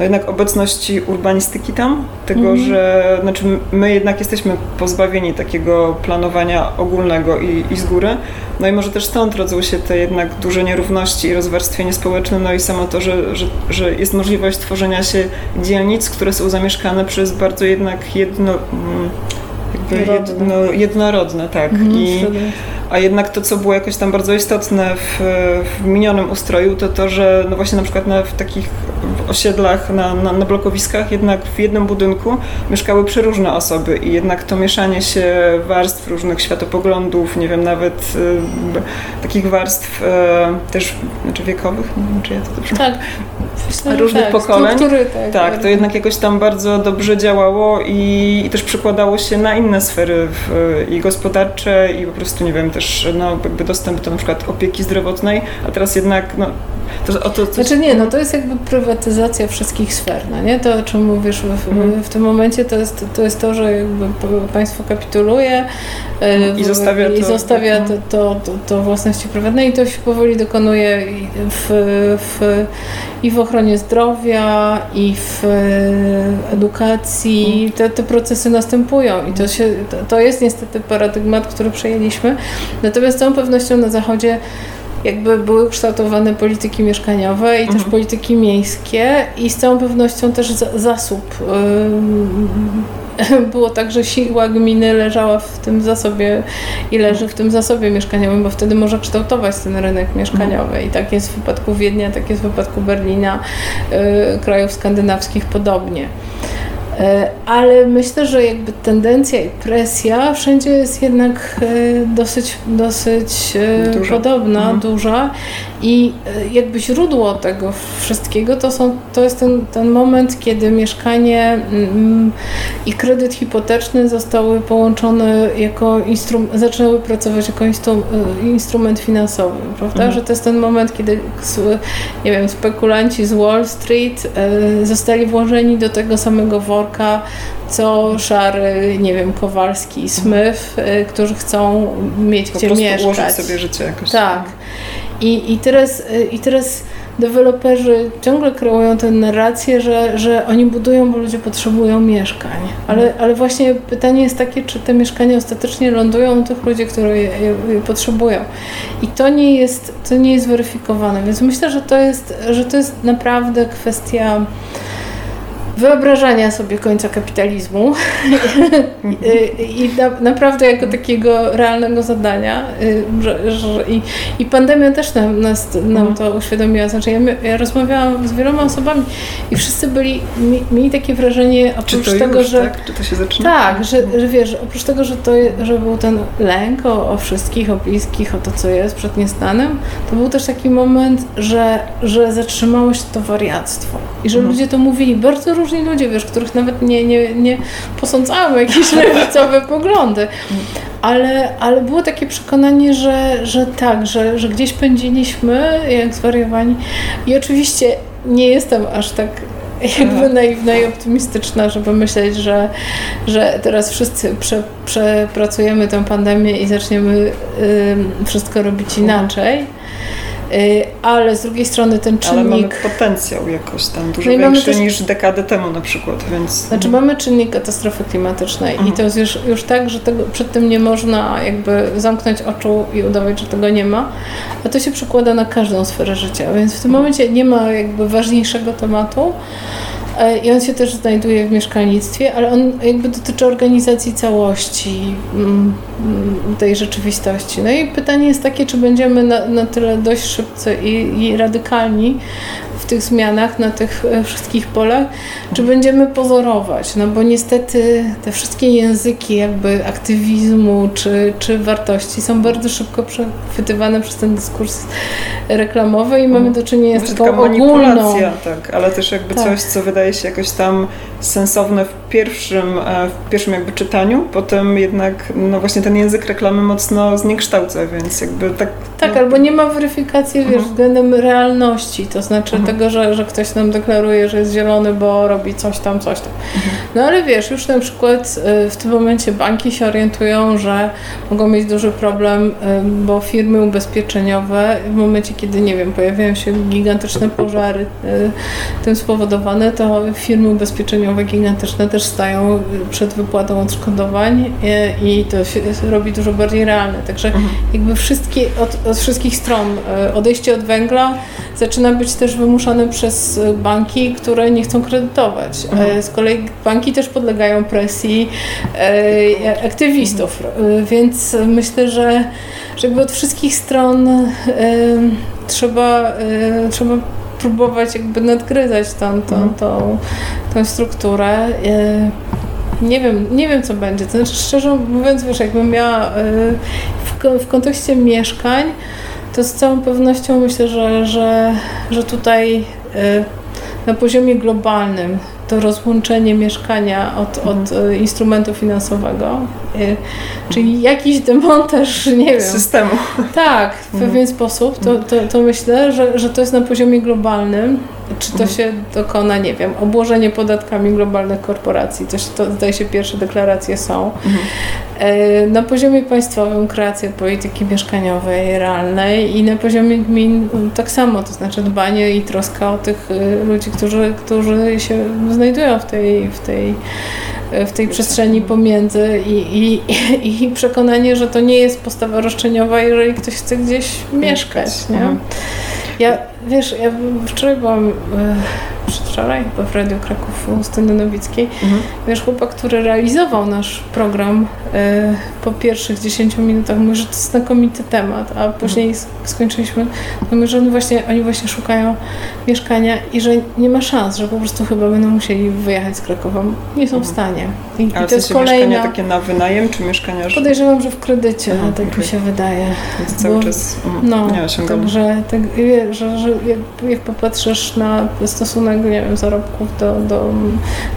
no jednak obecności urbanistyki tam, tego, mm. że znaczy my jednak jesteśmy pozbawieni takiego planowania ogólnego i, i z góry, no i może też stąd rodzą się te jednak duże nierówności i rozwarstwienie społeczne, no i samo to, że, że, że jest możliwość tworzenia się dzielnic, które są zamieszkane przez bardzo jednak jedno... Mm, jedno, jednorodne, tak. Mhm, I, a jednak to, co było jakoś tam bardzo istotne w, w minionym ustroju, to to, że no właśnie na przykład na, w takich osiedlach, na, na, na blokowiskach jednak w jednym budynku mieszkały przeróżne osoby i jednak to mieszanie się warstw różnych światopoglądów, nie wiem, nawet y, takich warstw y, też znaczy wiekowych, nie wiem, czy ja to dobrze tak. Różnych tak, pokoleń. Tak, tak, to jednak jakoś tam bardzo dobrze działało i, i też przekładało się na inne sfery w, i gospodarcze i po prostu, nie wiem, też no, jakby dostęp do na przykład opieki zdrowotnej, a teraz jednak no, to, to, to... Znaczy nie, no to jest jakby prywatyzacja wszystkich sfer, no nie? To o czym mówisz w, w tym momencie to jest, to jest to, że jakby państwo kapituluje e, i zostawia, i to, zostawia mhm. to, to, to, własności prywatnej i to się powoli dokonuje w, w, i w ochronie zdrowia, i w edukacji. Mhm. Te, te procesy następują i to, się, to, to jest niestety paradygmat, który przejęliśmy. Natomiast z całą pewnością na Zachodzie jakby były kształtowane polityki mieszkaniowe i mhm. też polityki miejskie i z całą pewnością też zasób. Było tak, że siła gminy leżała w tym zasobie i leży w tym zasobie mieszkaniowym, bo wtedy może kształtować ten rynek mieszkaniowy. I tak jest w wypadku Wiednia, tak jest w wypadku Berlina, y, krajów skandynawskich podobnie. E, ale myślę, że jakby tendencja i presja wszędzie jest jednak e, dosyć, dosyć e, duża. podobna, mhm. duża i jakby źródło tego wszystkiego to, są, to jest ten, ten moment, kiedy mieszkanie mm, i kredyt hipoteczny zostały połączone jako instrument, zaczęły pracować jako instru, instrument finansowy, prawda? Mhm. Że to jest ten moment, kiedy nie wiem, spekulanci z Wall Street zostali włożeni do tego samego worka co Szary, nie wiem, Kowalski i Smith, y, którzy chcą mieć po gdzie mieszkać. ułożyć sobie życie jakoś. Tak. I, i, teraz, y, I teraz deweloperzy ciągle kreują tę narrację, że, że oni budują, bo ludzie potrzebują mieszkań. Ale, mhm. ale właśnie pytanie jest takie, czy te mieszkania ostatecznie lądują u tych ludzi, którzy je, je, je, potrzebują. I to nie, jest, to nie jest weryfikowane. Więc myślę, że to jest, że to jest naprawdę kwestia wyobrażania sobie końca kapitalizmu i na, naprawdę jako takiego realnego zadania. Y, że, że, i, I pandemia też nam, nas, nam to uświadomiła. Znaczy ja, ja rozmawiałam z wieloma osobami i wszyscy byli, mieli takie wrażenie oprócz Czy to tego, już, że... Tak? Czy to się zaczyna? Tak, że, że wiesz, oprócz tego, że, to, że był ten lęk o, o wszystkich, o bliskich, o to, co jest przed niestanem, to był też taki moment, że, że zatrzymało się to wariactwo. I że mhm. ludzie to mówili, bardzo różni ludzie, wiesz, których nawet nie, nie, nie posądzałam o jakieś lewicowe poglądy. Ale, ale było takie przekonanie, że, że tak, że, że gdzieś pędziliśmy jak zwariowani. I oczywiście nie jestem aż tak jakby naiwna i optymistyczna, żeby myśleć, że, że teraz wszyscy prze, przepracujemy tę pandemię i zaczniemy y, wszystko robić inaczej. Y, ale z drugiej strony ten czynnik... Ale mamy potencjał jakoś tam dużo no większy też... niż dekadę temu na przykład, więc... Znaczy mamy czynnik katastrofy klimatycznej mhm. i to jest już, już tak, że tego, przed tym nie można jakby zamknąć oczu i udawać, że tego nie ma, a to się przekłada na każdą sferę życia, więc w tym momencie nie ma jakby ważniejszego tematu, I on się też znajduje w mieszkalnictwie, ale on jakby dotyczy organizacji całości mm, mm, tej rzeczywistości. No i pytanie jest takie, czy będziemy na, na tyle dość szybcy i, i radykalni, tych zmianach na tych e, wszystkich polach, czy będziemy pozorować, no bo niestety te wszystkie języki jakby aktywizmu czy, czy wartości są bardzo szybko przechwytywane przez ten dyskurs reklamowy i mamy do czynienia z taką ogólną... tak, ale też jakby tak. coś, co wydaje się jakoś tam sensowne w pierwszym, e, w pierwszym jakby czytaniu, potem jednak no właśnie ten język reklamy mocno zniekształca, więc jakby tak... Tak, no... albo nie ma weryfikacji, wiesz, mhm. względem realności, to znaczy mhm. tego, że, że ktoś nam deklaruje, że jest zielony, bo robi coś tam, coś tam. Mhm. No ale wiesz, już na przykład e, w tym momencie banki się orientują, że mogą mieć duży problem, e, bo firmy ubezpieczeniowe w momencie, kiedy, nie wiem, pojawiają się gigantyczne pożary tym spowodowane, to firmy ubezpieczeniowe mieszkaniowe gigantyczne też stają przed wypłatą odszkodowań i to się robi dużo bardziej realne. Także mhm. jakby wszystkie, od, od wszystkich stron odejście od węgla zaczyna być też wymuszane przez banki, które nie chcą kredytować. Mhm. Z kolei banki też podlegają presji aktywistów, mhm. więc myślę, że żeby od wszystkich stron trzeba, trzeba próbować jakby nadgryzać tą, tą, mhm. tą, tą strukturę. Nie wiem, nie wiem co będzie. To znaczy, szczerze mówiąc, wiesz, jakbym miała w, w kontekście mieszkań, to z całą pewnością myślę, że, że, że tutaj na poziomie globalnym to rozłączenie mieszkania od, od mhm. instrumentu finansowego, czyli jakiś demontaż, nie wiem. Systemu. Tak, w mhm. pewien sposób, to, to, to myślę, że, że to jest na poziomie globalnym. Czy to mhm. się dokona, nie wiem, obłożenie podatkami globalnych korporacji, to, się, to zdaje się pierwsze deklaracje są. E, na poziomie państwowym kreacja polityki mieszkaniowej realnej i na poziomie gmin tak samo, to znaczy dbanie i troska o tych e, ludzi, którzy, którzy się znajdują w tej, w tej, e, w tej przestrzeni pomiędzy i, i, i przekonanie, że to nie jest postawa roszczeniowa, jeżeli ktoś chce gdzieś mieszkać. Nie? Mhm. Ja, wiesz, ja wczoraj byłam przedwczoraj, chyba w Radiu Kraków u Styny Nowickiej. Mhm. Wiesz, chłopak, który realizował nasz program e, po pierwszych 10 minutach mówi, że to jest znakomity temat, a później mhm. skończyliśmy, mówi, że oni właśnie, oni właśnie szukają mieszkania i że nie ma szans, że po prostu chyba będą musieli wyjechać z Krakowa. Nie są w mhm. stanie. I, Ale i to jest mieszkania takie na wynajem, czy mieszkania... Że... Podejrzewam, że w kredycie, Aha, tak okay. mi się wydaje. Więc cały Bo, czas mm, no, nie osiągamy. Także tak, że, że jak, jak popatrzysz na stosunek nie wiem, zarobków do, do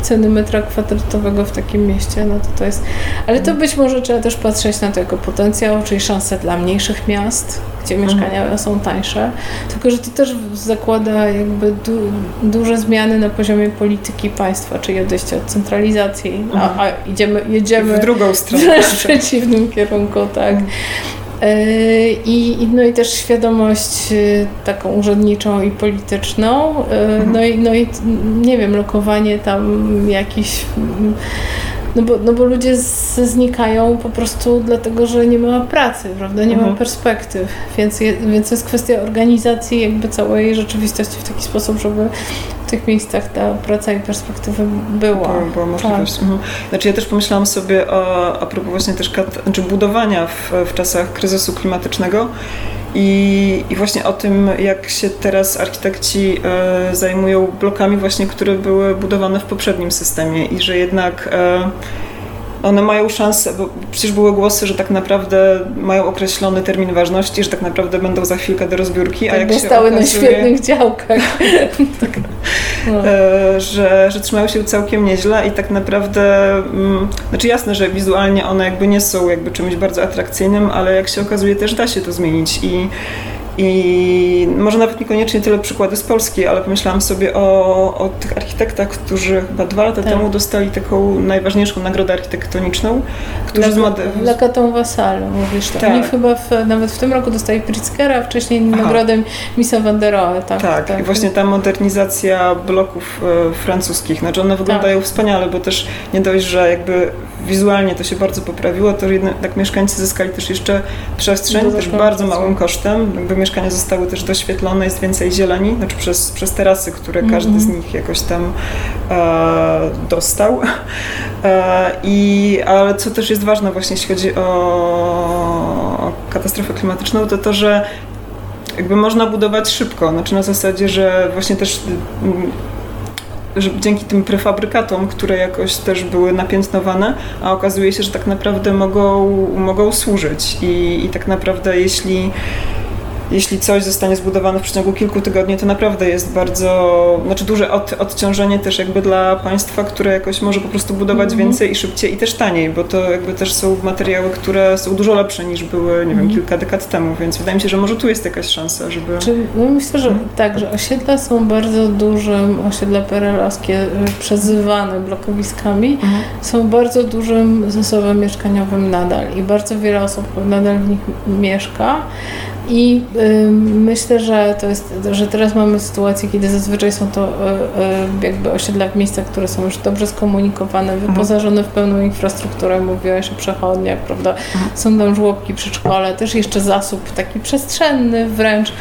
ceny metra kwadratowego w takim mieście, no to to jest... Ale to być może trzeba też patrzeć na to jako potencjał, czyli szanse dla mniejszych miast, gdzie mhm. mieszkania są tańsze, tylko że to też zakłada jakby du duże zmiany na poziomie polityki państwa, czyli odejście od centralizacji, a, mhm. a idziemy, jedziemy w drugą stronę. W przeciwnym kierunku, tak. E, I, no i też świadomość e, taką urzędniczą i polityczną. E, mhm. No i, no i nie wiem, lokowanie tam jakichś no bo, no bo ludzie z, znikają po prostu dlatego, że nie ma pracy, prawda? Nie mhm. ma perspektyw. Więc, je, więc jest kwestia organizacji jakby całej rzeczywistości w taki sposób, żeby w tych miejscach ta praca i perspektywy była. Była, możliwość. Tak. Mhm. Znaczy ja też pomyślałam sobie o, a propos właśnie też znaczy budowania w, w czasach kryzysu klimatycznego, i, I, właśnie o tym, jak się teraz architekci e, zajmują blokami właśnie, które były budowane w poprzednim systemie i że jednak e, one mają szansę, bo przecież były głosy, że tak naprawdę mają określony termin ważności, że tak naprawdę będą za chwilkę do rozbiórki, tak a jak się okazuje, na świetnych działkach. tak, no. e, że, że trzymają się całkiem nieźle i tak naprawdę, mm, znaczy jasne, że wizualnie one jakby nie są jakby czymś bardzo atrakcyjnym, ale jak się okazuje też da się to zmienić i i może nawet niekoniecznie tyle przykłady z Polski, ale pomyślałam sobie o, o tych architektach, którzy chyba dwa lata tak. temu dostali taką najważniejszą nagrodę architektoniczną, którzy zmoderowali. Lekatą Vassal, mówisz to. Tak. Oni chyba w, nawet w tym roku dostali Pritzkera, a wcześniej Aha. nagrodę Misa van der Rohe. Tak, tak, tak, i właśnie ta modernizacja bloków e, francuskich, znaczy one wyglądają tak. wspaniale, bo też nie dość, że jakby wizualnie to się bardzo poprawiło, to jednak mieszkańcy zyskali też jeszcze przestrzeń, też bardzo małym kosztem, jakby mieszkania zostały też doświetlone, jest więcej zieleni, znaczy przez, przez terasy, które mm -hmm. każdy z nich jakoś tam e, dostał. E, i, ale co też jest ważne właśnie jeśli chodzi o, o katastrofę klimatyczną, to to, że jakby można budować szybko, znaczy na zasadzie, że właśnie też że dzięki tym prefabrykatom, które jakoś też były napiętnowane, a okazuje się, że tak naprawdę mogą, mogą służyć i, i tak naprawdę jeśli jeśli coś zostanie zbudowane w przeciągu kilku tygodni, to naprawdę jest bardzo, znaczy duże od, odciążenie też jakby dla państwa, które jakoś może po prostu budować mm -hmm. więcej i szybciej i też taniej, bo to jakby też są materiały, które są dużo lepsze niż były, nie wiem, mm -hmm. kilka dekad temu, więc wydaje mi się, że może tu jest jakaś szansa, żeby... Czy, no myślę, że mm. tak, że osiedla są bardzo dużym, osiedla perelowskie y, przezywane blokowiskami, -hmm. są bardzo dużym zasobem mieszkaniowym nadal i bardzo wiele osób nadal w nich mieszka, I y, myślę, że to jest, że teraz mamy sytuację, kiedy zazwyczaj są to y, y, jakby osiedla w miejscach, które są już dobrze skomunikowane, mhm. wyposażone w pełną infrastrukturę, mówiłaś o przechodniach, prawda? Mhm. Są tam żłobki, przedszkole, też jeszcze zasób taki przestrzenny wręcz,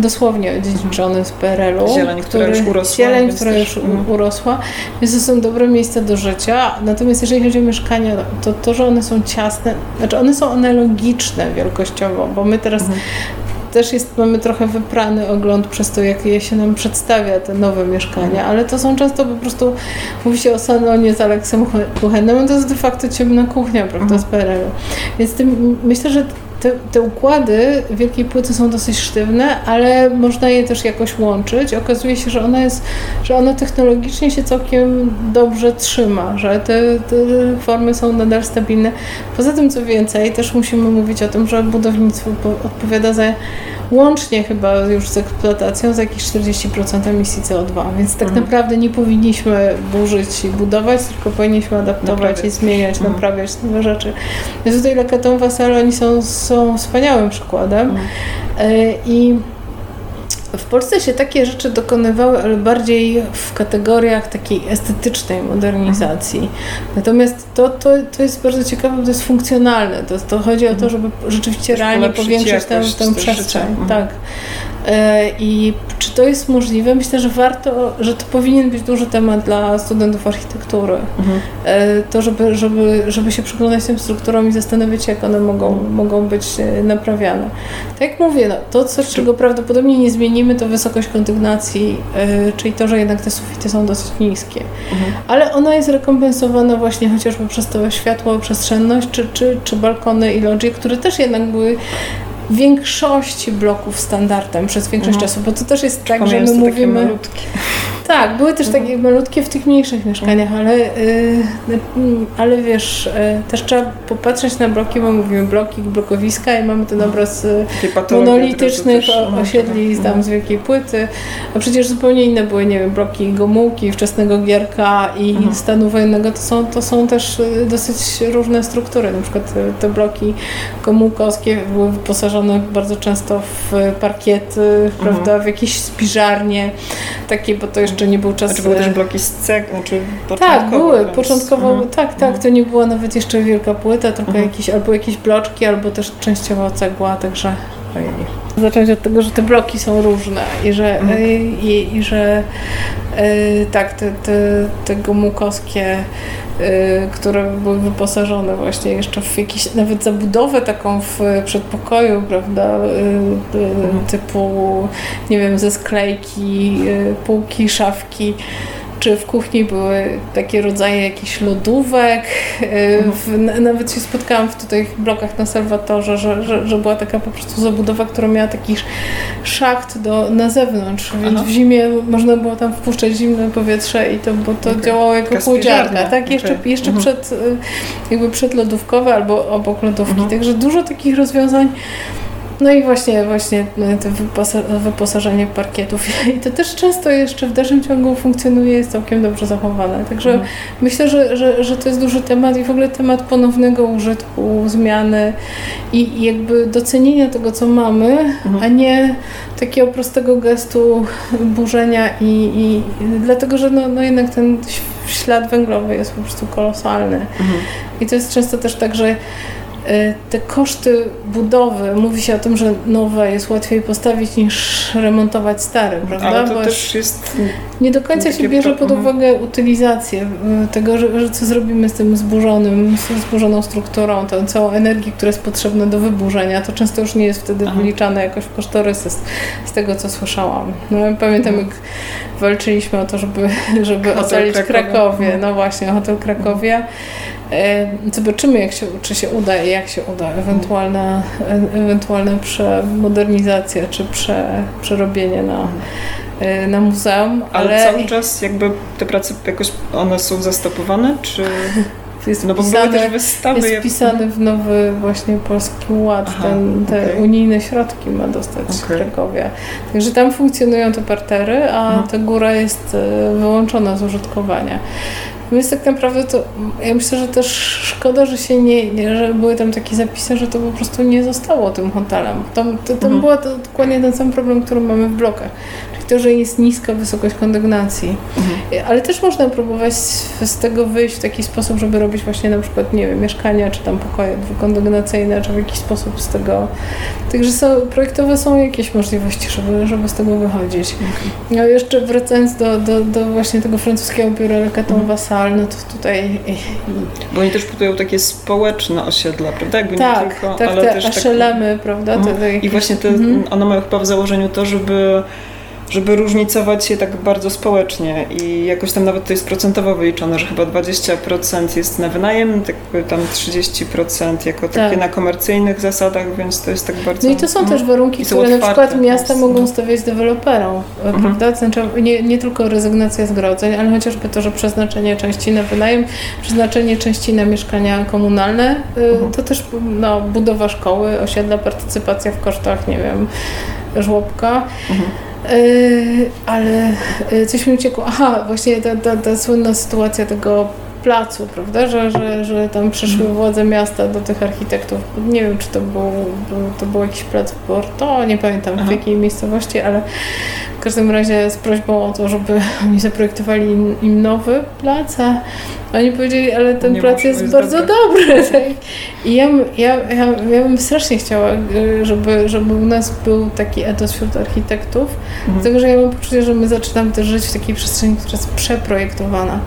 dosłownie odziedziczony z PRL-u. Zieleń, która już urosła. Zieleń, która już mhm. urosła, więc to są dobre miejsca do życia. Natomiast jeżeli chodzi o mieszkania, to to, że one są ciasne, znaczy one są analogiczne wielkościowo, bo my teraz mhm też jest, mamy trochę wyprany ogląd przez to, jak je się nam przedstawia, te nowe mieszkania, ale to są często po prostu, mówi się o salonie z Aleksem Kuchenem, to jest de facto ciemna kuchnia, prawda, z PRL-u. Więc tym, myślę, że te, te, układy wielkiej płyty są dosyć sztywne, ale można je też jakoś łączyć. Okazuje się, że ona jest, że ona technologicznie się całkiem dobrze trzyma, że te, te formy są nadal stabilne. Poza tym, co więcej, też musimy mówić o tym, że budownictwo odpowiada za łącznie chyba już z eksploatacją za jakieś 40% emisji CO2, więc tak mhm. naprawdę nie powinniśmy burzyć i budować, tylko powinniśmy adaptować naprawiać. i zmieniać, mhm. naprawiać nowe rzeczy. Więc tutaj Lakaton Wasal, oni są, są wspaniałym przykładem mhm. E, i w Polsce się takie rzeczy dokonywały, ale bardziej w kategoriach takiej estetycznej modernizacji. Natomiast to, to, to jest bardzo ciekawe, bo to jest funkcjonalne. To, to chodzi o to, żeby rzeczywiście realnie powiększyć tę, tę przestrzeń. Mhm. Tak. E, I czy to jest możliwe? Myślę, że warto, że to powinien być duży temat dla studentów architektury. Mhm. E, to, żeby, żeby, żeby się przyglądać tym strukturom i zastanowić się, jak one mogą, mogą być e, naprawiane. Tak jak mówię, no, to, co, czego prawdopodobnie nie zmienimy, to wysokość kondygnacji, czyli to, że jednak te sufity są dosyć niskie. Mhm. Ale ona jest rekompensowana właśnie chociażby przez to światło, przestrzenność, czy, czy, czy balkony i lodgie, które też jednak były większości bloków standardem przez większość mhm. czasu, bo to też jest tak, że my mówimy... Tak, były też takie mhm. malutkie w tych mniejszych mieszkaniach, ale, yy, ale wiesz, yy, też trzeba popatrzeć na bloki, bo mówimy bloki, blokowiska i mamy ten mhm. obraz yy, monolitycznych osiedli tam mhm. z wielkiej płyty, a przecież zupełnie inne były, nie wiem, bloki Gomułki, wczesnego Gierka i mhm. stanu wojennego, to są, to są też y, dosyć różne struktury, na przykład y, te bloki gomułkowskie były wyposażone bardzo często w parkiety, mhm. prawda, w jakieś spiżarnie, takie, bo to jeszcze jeszcze nie był czas... Czy były też bloki z ceg, znaczy Tak, były. Początkowo, mhm. tak, tak, to nie była nawet jeszcze wielka płyta, tylko mhm. jakieś, albo jakieś bloczki, albo też częściowo cegła, także... Zacząć od tego, że te bloki są różne i że, mhm. i, i, że y, tak, te, te, te gomukowskie Y, które były wyposażone właśnie jeszcze w jakieś nawet zabudowę taką w przedpokoju, prawda, y, y, mhm. typu, nie wiem, ze sklejki, półki, szafki czy w kuchni były takie rodzaje jakichś lodówek. W, nawet się spotkałam w tutaj blokach na Salwatorze, że, że, że, była taka po prostu zabudowa, która miała taki szacht do, na zewnątrz, więc Aha. w zimie można było tam wpuszczać zimne powietrze i to, bo to okay. działało jako chłodziarka, tak? Jeszcze, okay. jeszcze mhm. przed, jakby przedlodówkowe albo obok lodówki. Mhm. Także dużo takich rozwiązań no i właśnie, właśnie no, to wyposażenie parkietów i to też często jeszcze w dalszym ciągu funkcjonuje, jest całkiem dobrze zachowane. Także mhm. myślę, że, że, że to jest duży temat i w ogóle temat ponownego użytku, zmiany i, jakby docenienia tego, co mamy, mhm. a nie takiego prostego gestu burzenia i, i dlatego, że no, no jednak ten ślad węglowy jest po prostu kolosalny. Mhm. I to jest często też tak, że te koszty budowy, mówi się o tym, że nowe jest łatwiej postawić niż remontować stare, prawda? Ale to Bo też jest... Nie do końca się bierze pod uwagę utylizację e, tego, że, że, co zrobimy z tym zburzonym, z zburzoną strukturą, tą całą energię, która jest potrzebna do wyburzenia, to często już nie jest wtedy Aha. wliczane jakoś w kosztorysy z, z tego, co słyszałam. No, pamiętam, mhm. jak walczyliśmy o to, żeby, żeby ocalić Krakowie. Mhm. No właśnie, Hotel Krakowia. Zobaczymy, jak się, czy się uda i jak się uda. Ewentualna, ewentualna przemodernizacja czy prze, przerobienie na, e, na muzeum. Ale... ale cały czas jakby te prace jakoś one są zastopowane, czy... Jest no bo wpisane, też wystawy. Jest wpisany w nowy właśnie Polski Ład. Aha, ten, te okay. unijne środki ma dostać okay. Krakowia. Także tam funkcjonują te partery, a Aha. ta góra jest wyłączona z użytkowania. Więc tak naprawdę to ja myślę, że też szkoda, że się nie, nie że były tam takie zapisy, że to po prostu nie zostało tym hotelem. Tam, to, tam mhm. była to dokładnie ten sam problem, który mamy w blokach że jest niska wysokość kondygnacji. Mhm. Ale też można próbować z tego wyjść w taki sposób, żeby robić właśnie na przykład, nie wiem, mieszkania, czy tam pokoje dwukondygnacyjne, czy w jakiś sposób z tego. Także są, projektowe są jakieś możliwości, żeby, żeby z tego wychodzić. Okay. No jeszcze wracając do, do, do właśnie tego francuskiego biura Le Caton mhm. Vassal, no to tutaj... Bo oni też budują takie społeczne osiedla, prawda? Jakby tak, nie tylko, tak, ale te też tak... prawda? Te, te jakieś... I właśnie te, mhm. one mają chyba w założeniu to, żeby żeby różnicować się tak bardzo społecznie i jakoś tam nawet to jest procentowo wyliczone, że chyba 20% jest na wynajem, tak tam 30% jako takie tak. na komercyjnych zasadach, więc to jest tak bardzo... No i to są też warunki, które na przykład miasta mogą stawiać deweloperom, mhm. prawda? Znaczy nie, nie tylko rezygnacja zgrodzeń, ale chociażby to, że przeznaczenie części na wynajem, przeznaczenie części na mieszkania komunalne, y, mhm. to też no, budowa szkoły, osiedla, partycypacja w kosztach, nie wiem, żłobka. Mhm. Yy, ale yy, coś mi uciekło. Aha, właśnie ta, ta, ta słynna sytuacja tego placu, prawda, że, że, że tam przyszły mhm. władze miasta do tych architektów. Nie wiem, czy to był, to był jakiś plac w Porto, nie pamiętam Aha. w jakiej miejscowości, ale w każdym razie z prośbą o to, żeby oni zaprojektowali im nowy plac, a oni powiedzieli, ale ten nie plac jest, jest bardzo dobry. dobry. Tak? I ja, ja, ja, ja bym strasznie chciała, y, żeby, żeby u nas był taki etos wśród architektów, mhm. dlatego że ja mam poczucie, że my zaczynamy też żyć w takiej przestrzeni, która jest przeprojektowana.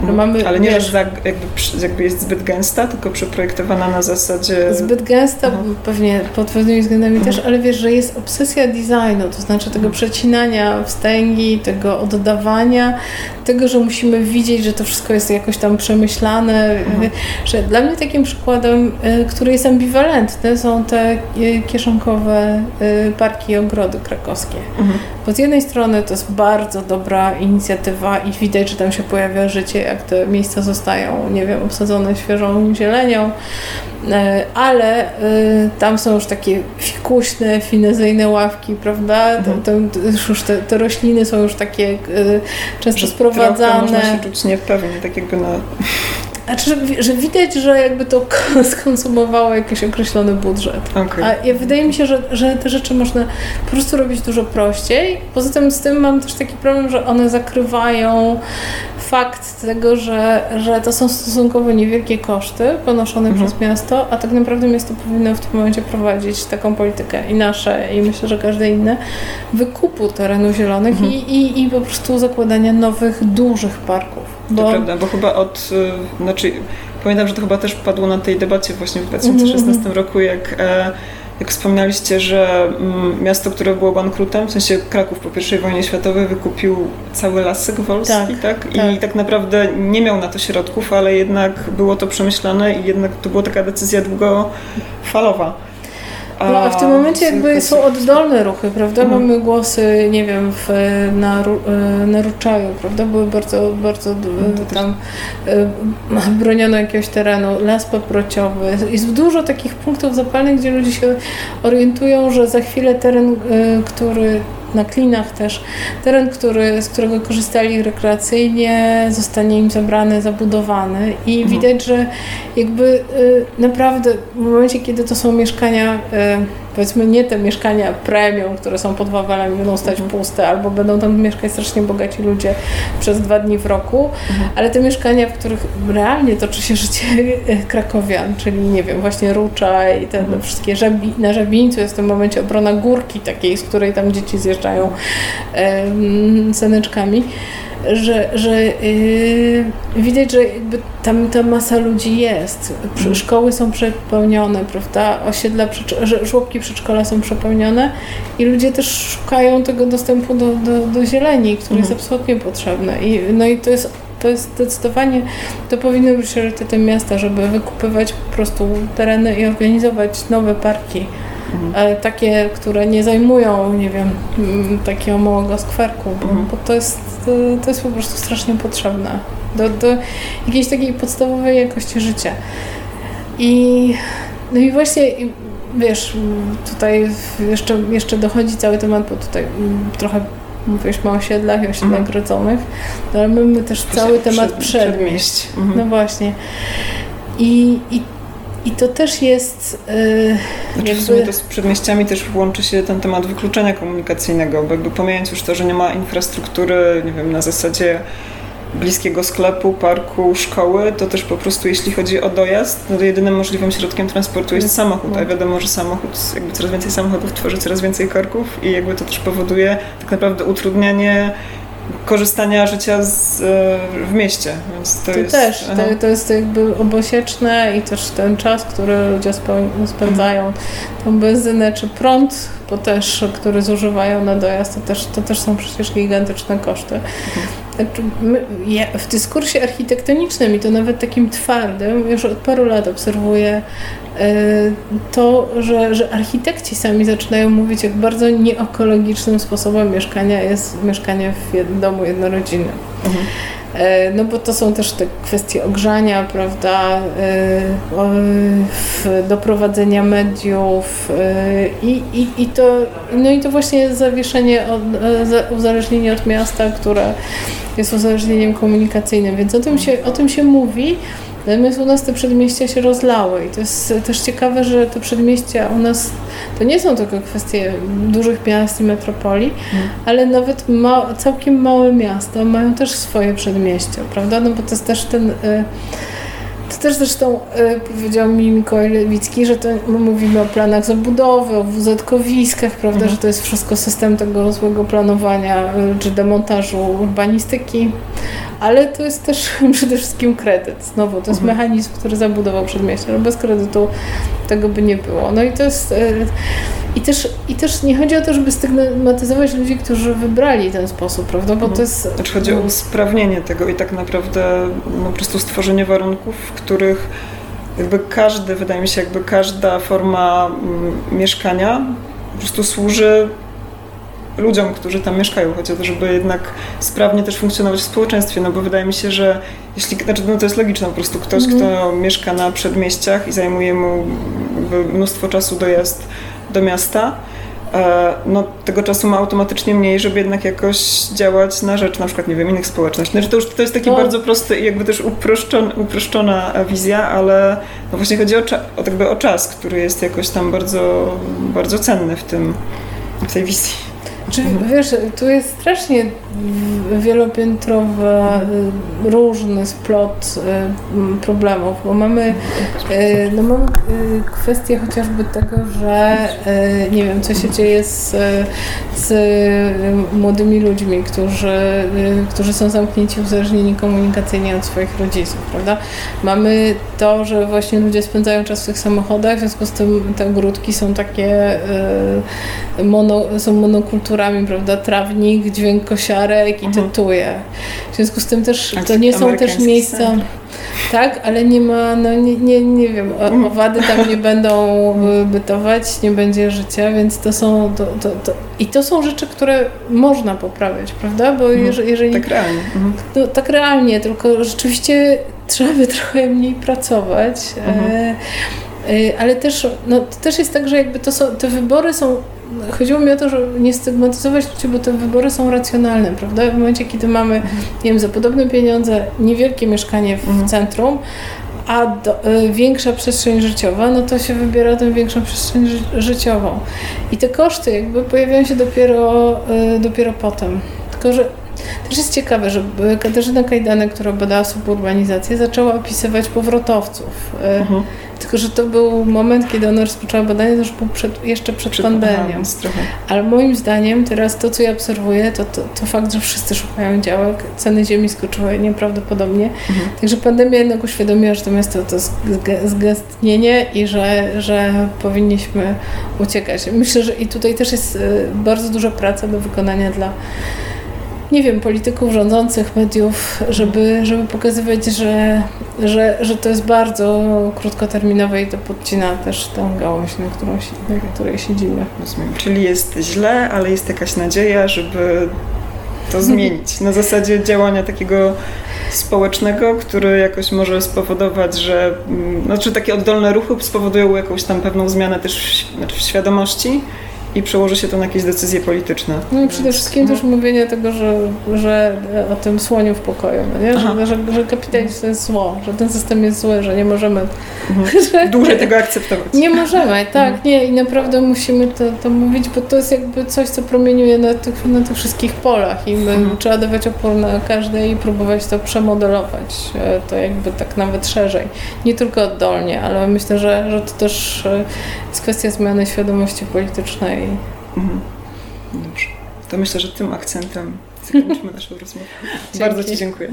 Mhm. Mamy, ale nie, wiesz, że jakby, jakby jest zbyt gęsta, tylko przeprojektowana na zasadzie... Zbyt gęsta, mhm. pewnie pod pewnymi względami mhm. też, ale wiesz, że jest obsesja designu, to znaczy tego mhm. Wstęgi, tego oddawania, tego, że musimy widzieć, że to wszystko jest jakoś tam przemyślane, mhm. że dla mnie takim przykładem, y, który jest ambiwalentny, są te y, kieszonkowe y, parki i ogrody krakowskie. Mhm. Bo z jednej strony to jest bardzo dobra inicjatywa i widać, że tam się pojawia życie, jak te miejsca zostają, nie wiem, obsadzone świeżą zielenią, ale tam są już takie fikuśne, finezyjne ławki, prawda? Mhm. Tam, już te, te, rośliny są już takie często sprowadzane. Można się czuć niepewnie, tak jakby na znaczy, że, że widać, że jakby to skonsumowało jakiś określony budżet. Okay. A ja, wydaje mi się, że, że te rzeczy można po prostu robić dużo prościej. Poza tym z tym mam też taki problem, że one zakrywają fakt tego, że, że to są stosunkowo niewielkie koszty ponoszone mhm. przez miasto, a tak naprawdę miasto powinno w tym momencie prowadzić taką politykę i nasze, i myślę, że każde inne, wykupu terenów zielonych mhm. i, i, i po prostu zakładania nowych, dużych parków. Bo... To prawda, bo chyba od, y, znaczy pamiętam, że to chyba też padło na tej debacie właśnie w 2016 mm -hmm. roku, jak, e, jak wspomnieliście, że mm, miasto, które było bankrutem, w sensie Kraków po I wojnie światowej wykupił cały Lasek Wolski, tak, tak? I tak. tak naprawdę nie miał na to środków, ale jednak było to przemyślane i jednak to była taka decyzja długofalowa. No, a w tym momencie jakby są oddolne ruchy, prawda? Mhm. Mamy głosy, nie wiem, w, na, e, na Ruczaju, prawda? Były bardzo, bardzo no, tam e, broniono jakiegoś terenu, las paprociowy. Jest dużo takich punktów zapalnych, gdzie ludzie się orientują, że za chwilę teren, e, który na klinach też. Teren, który, z którego korzystali rekreacyjnie, zostanie im zabrany, zabudowany i mhm. widać, że jakby y, naprawdę w momencie, kiedy to są mieszkania y, powiedzmy nie te mieszkania premium, które są pod Wawelem i będą stać mhm. puste, albo będą tam mieszkać strasznie bogaci ludzie przez dwa dni w roku, mhm. ale te mieszkania, w których realnie toczy się życie krakowian, czyli nie wiem, właśnie Rucza i te mhm. wszystkie żabi, na Żabińcu jest w tym momencie obrona górki takiej, z której tam dzieci zjeżdżają saneczkami że, że yy, widać, że jakby tam ta masa ludzi jest. Mhm. Szkoły są przepełnione, prawda? Osiedla, żłobki przedszkola są przepełnione i ludzie też szukają tego dostępu do, do, do zieleni, który jest mhm. absolutnie potrzebny. I, no i to jest to jest zdecydowanie, to powinny być priorytetem miasta, żeby wykupywać po prostu tereny i organizować nowe parki. Mhm. Takie, które nie zajmują, nie wiem, mm, takiego małego skwerku, bo, mhm. bo to, jest, to jest po prostu strasznie potrzebne do, do jakiejś takiej podstawowej jakości życia. I, no i właśnie, wiesz, tutaj jeszcze, jeszcze dochodzi cały temat, bo tutaj trochę mówiliśmy o osiedlach i osiedlach mhm. grodzonych, no ale mamy też cały temat przed, przedmieść. Mhm. No właśnie. I, i i to też jest. Yy, znaczy jakby... w sumie to z przedmieściami też łączy się ten temat wykluczenia komunikacyjnego, bo jakby pomijając już to, że nie ma infrastruktury, nie wiem, na zasadzie bliskiego sklepu, parku, szkoły, to też po prostu jeśli chodzi o dojazd, no to jedynym możliwym środkiem transportu jest samochód, a wiadomo, że samochód, jakby coraz więcej samochodów tworzy coraz więcej korków i jakby to też powoduje tak naprawdę utrudnianie korzystania życia z, e, w mieście. Więc to, to jest, też, to, to, jest jakby obosieczne i też ten czas, który ludzie spędzają, tą benzynę czy prąd, bo też, który zużywają na dojazd, to też, to też są przecież gigantyczne koszty. Znaczy, w dyskursie architektonicznym i to nawet takim twardym, już od paru lat obserwuję e, to, że, że architekci sami zaczynają mówić, jak bardzo nieekologicznym sposobem mieszkania jest mieszkanie w domu jednorodzinnym. Mhm. E, no bo to są też te kwestie ogrzania, prawda, e, doprowadzenia mediów i, i, i, to, no i to właśnie zawieszenie, uzależnienie od miasta, które jest uzależnieniem komunikacyjnym, więc o tym się, o tym się mówi. Natomiast u nas te przedmieścia się rozlały i to jest też ciekawe, że te przedmieścia u nas to nie są tylko kwestie dużych miast i metropolii, hmm. ale nawet ma, całkiem małe miasta mają też swoje przedmieścia, prawda? No bo to jest też ten... Y to też zresztą y, powiedział mi Mikołaj Lewicki, że to my mówimy o planach zabudowy, o WZ-kowiskach, prawda, mhm. że to jest wszystko system tego złego planowania y, czy demontażu urbanistyki, ale to jest też przede wszystkim kredyt. Znowu, to jest mhm. mechanizm, który zabudował przedmieście, ale bez kredytu tego by nie było. No i to jest... Y, i też, I też nie chodzi o to, żeby stygmatyzować ludzi, którzy wybrali ten sposób, prawda? Bo to mhm. jest... Znaczy chodzi o usprawnienie tego i tak naprawdę no, po prostu stworzenie warunków, w których jakby każdy, wydaje mi się, jakby każda forma mm, mieszkania po prostu służy ludziom, którzy tam mieszkają, chodzi o to, żeby jednak sprawnie też funkcjonować w społeczeństwie, no bo wydaje mi się, że jeśli, znaczy no to jest logiczne, po prostu ktoś, mm. kto mieszka na przedmieściach i zajmuje mu mnóstwo czasu dojazd do miasta, e, no, tego czasu ma automatycznie mniej, żeby jednak jakoś działać na rzecz na przykład, nie wiem, innych społeczności. Znaczy to już to jest taki no. bardzo prosty i jakby też uproszczona, uproszczona wizja, ale no właśnie chodzi o, o, jakby o czas, który jest jakoś tam bardzo, bardzo cenny w tym, w tej wizji. Czy wiesz, tu jest strasznie wielopiętrowy, różny splot y, problemów, bo mamy, y, no mamy y, kwestię chociażby tego, że nie wiem, co się dzieje z, z młodymi ludźmi, którzy, którzy są zamknięci, uzależnieni komunikacyjnie od swoich rodziców, prawda? Mamy to, że właśnie ludzie spędzają czas w tych samochodach, w związku z tym te ogródki są takie mono, są prawda? Trawnik, dźwięk kosiarek i mhm. tytuje. W związku z tym też to nie są też miejsca. Tak, ale nie ma, no nie, nie, nie wiem, mhm. owady tam nie będą bytować, nie będzie życia, więc to są, to, to, to, i to są rzeczy, które można poprawiać, prawda? Bo mhm. jeżeli, jeżeli tak realnie. No, tak realnie, tylko rzeczywiście trzeba by trochę mniej pracować. Mhm. E, e, ale też, no, też jest tak, że jakby to są, te wybory są chodziło mi o to, że nie stygmatyzować ludzi, bo te wybory są racjonalne, prawda? W momencie, kiedy mamy, nie wiem, za podobne pieniądze niewielkie mieszkanie w mhm. centrum, a do, y, większa przestrzeń życiowa, no to się wybiera tę większą przestrzeń ży życiową. I te koszty jakby pojawiają się dopiero, y, dopiero potem. Tylko, że też jest ciekawe, że Katarzyna Kajdane, która badała suburbanizację, zaczęła opisywać powrotowców. Y, mhm. Tylko, że to był moment, kiedy ona rozpoczęła badanie, to już był przed, jeszcze przed, przed pandemią. Ale moim zdaniem teraz to, co ja obserwuję, to, to, to, fakt, że wszyscy szukają działek, ceny ziemi skoczyły nieprawdopodobnie. Mhm. Także pandemia jednak uświadomiła, że to miasto to zgęstnienie i że, że powinniśmy uciekać. Myślę, że i tutaj też jest y, bardzo duża praca do wykonania dla nie wiem, polityków rządzących, mediów, żeby, żeby pokazywać, że, że, że to jest bardzo krótkoterminowe i to podcina też tę gałąź, na, którą, na której siedzimy. Rozumiem. Czyli jest źle, ale jest jakaś nadzieja, żeby to zmienić. Na zasadzie działania takiego społecznego, który jakoś może spowodować, że mm, znaczy takie oddolne ruchy spowodują jakąś tam pewną zmianę też w, znaczy w świadomości i przełoży się to na jakieś decyzje polityczne. No i przede Więc, wszystkim no. też mówienie tego, że, że o tym słoniu w pokoju, no nie? Że, że, że kapitalizm to jest zło, że ten system jest zły, że nie możemy mhm. że, dłużej tego akceptować. Nie możemy, tak, mhm. nie i naprawdę musimy to, to mówić, bo to jest jakby coś, co promieniuje na tych, na tych wszystkich polach i my mhm. trzeba dawać opór na każde i próbować to przemodelować, e, to jakby tak nawet szerzej, nie tylko oddolnie, ale myślę, że, że to też e, jest kwestia zmiany świadomości politycznej. Mhm. Dobrze. To myślę, że tym akcentem zakończymy naszą rozmowę. Bardzo Ci dziękuję.